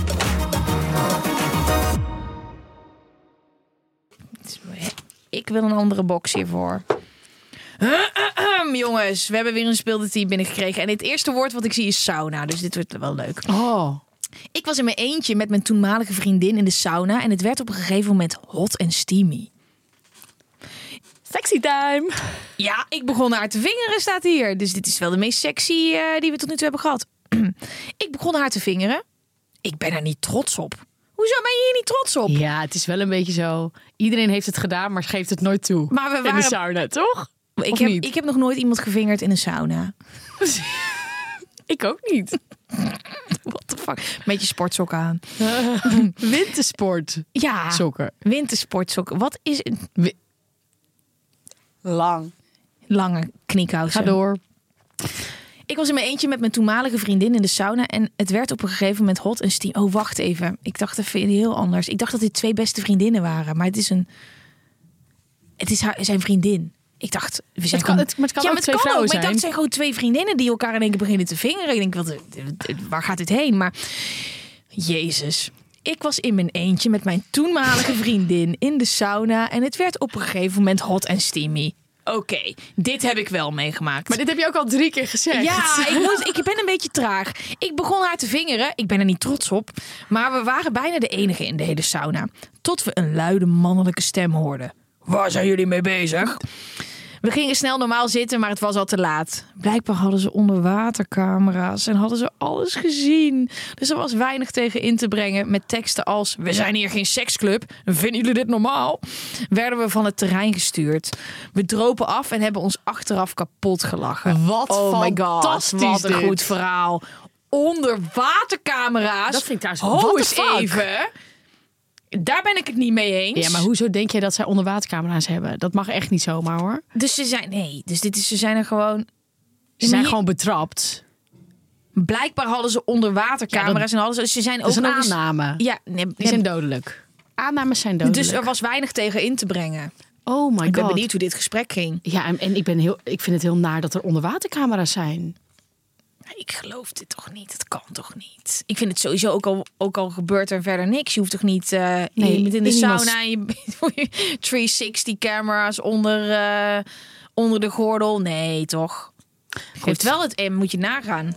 Ik wil een andere box hiervoor. Jongens, we hebben weer een speelde team binnengekregen. En het eerste woord wat ik zie is sauna. Dus dit wordt wel leuk. Oh. Ik was in mijn eentje met mijn toenmalige vriendin in de sauna. En het werd op een gegeven moment hot en steamy. Sexy time. Ja, ik begon haar te vingeren, staat hier. Dus dit is wel de meest sexy eh, die we tot nu toe hebben gehad. ik begon haar te vingeren. Ik ben er niet trots op. Hoezo ben je hier niet trots op? Ja, het is wel een beetje zo. Iedereen heeft het gedaan, maar geeft het nooit toe. Maar we In de waren- sauna, toch? Ik Of heb, niet? ik heb nog nooit iemand gevingerd in een sauna. Ik ook niet. What the fuck? Met je sportsok aan. Wintersport. Ja, Sokken. wintersportsokken. Wat is een Lang. lange kniekousen? Ga door. Ik was in mijn eentje met mijn toenmalige vriendin in de sauna. En het werd op een gegeven moment hot en steam. Oh, wacht even. Ik dacht even heel anders. Ik dacht dat dit twee beste vriendinnen waren. Maar het is een... Het is haar, zijn vriendin. Ik dacht, we zijn Het kan- gewoon- het- maar het kan ja, ook maar twee vrouwen ook. Maar ik dacht, zijn. het zijn gewoon twee vriendinnen die elkaar in één keer beginnen te vingeren. Ik denk, wat, waar gaat dit heen? Maar, jezus. Ik was in mijn eentje met mijn toenmalige vriendin in de sauna. En het werd op een gegeven moment hot en steamy. Oké, dit heb ik wel meegemaakt. Maar dit heb je ook al drie keer gezegd. Ja, ik, moet, ik ben een beetje traag. Ik begon haar te vingeren. Ik ben er niet trots op. Maar we waren bijna de enige in de hele sauna. Tot we een luide mannelijke stem hoorden. Waar zijn jullie mee bezig? We gingen snel normaal zitten, maar het was al te laat. Blijkbaar hadden ze onderwatercamera's en hadden ze alles gezien. Dus er was weinig tegen in te brengen met teksten als... We zijn hier geen seksclub, vinden jullie dit normaal? Werden we van het terrein gestuurd. We dropen af en hebben ons achteraf kapot gelachen. Wat oh my god, fantastisch wat een dit. goed verhaal. Onderwatercamera's. Dat vind ik Ho the eens fuck? even. Daar ben ik het niet mee eens. Ja, maar hoezo denk jij dat zij onderwatercamera's hebben? Dat mag echt niet zomaar hoor. Dus ze zijn... Nee, dus dit is, ze zijn er gewoon... Ze zijn gewoon betrapt. Blijkbaar hadden ze onderwatercamera's Ja, dat- en hadden ze... Ze zijn Dat is ook een aanname. Ja, nee, Die zijn dodelijk. Aannames zijn dodelijk. dus er was weinig tegen in te brengen. Oh my Ik ben god. benieuwd hoe dit gesprek ging. Ja, en, en ik, ben heel, ik vind het heel naar dat er onderwatercamera's zijn. Ik geloof dit toch niet? Het kan toch niet? Ik vind het sowieso ook al, ook al gebeurt er verder niks. Je hoeft toch niet... eh Nee, je bent in de sauna en je 360 camera's onder, eh, onder de gordel. Nee, toch? Geeft wel het M, moet je nagaan.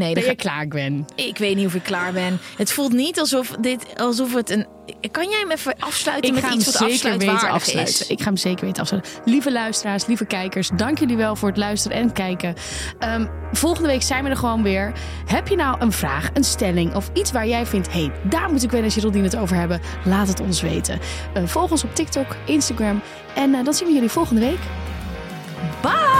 Nee, Ben dat je klaar, Gwen? Ik weet niet of ik klaar ben. Het voelt niet alsof, dit, alsof het een... Kan jij hem even afsluiten met ga iets wat zeker weten afsluiten. is? Ik ga hem zeker weten afsluiten. Lieve luisteraars, lieve kijkers, dank jullie wel voor het luisteren en kijken. Ehm, volgende week zijn we er gewoon weer. Heb je nou een vraag, een stelling of iets waar jij vindt... hé, hey, daar moet ik wel eens Geraldine het over hebben? Laat het ons weten. Eh, volg ons op TikTok, Instagram. En eh, dan zien we jullie volgende week. Bye!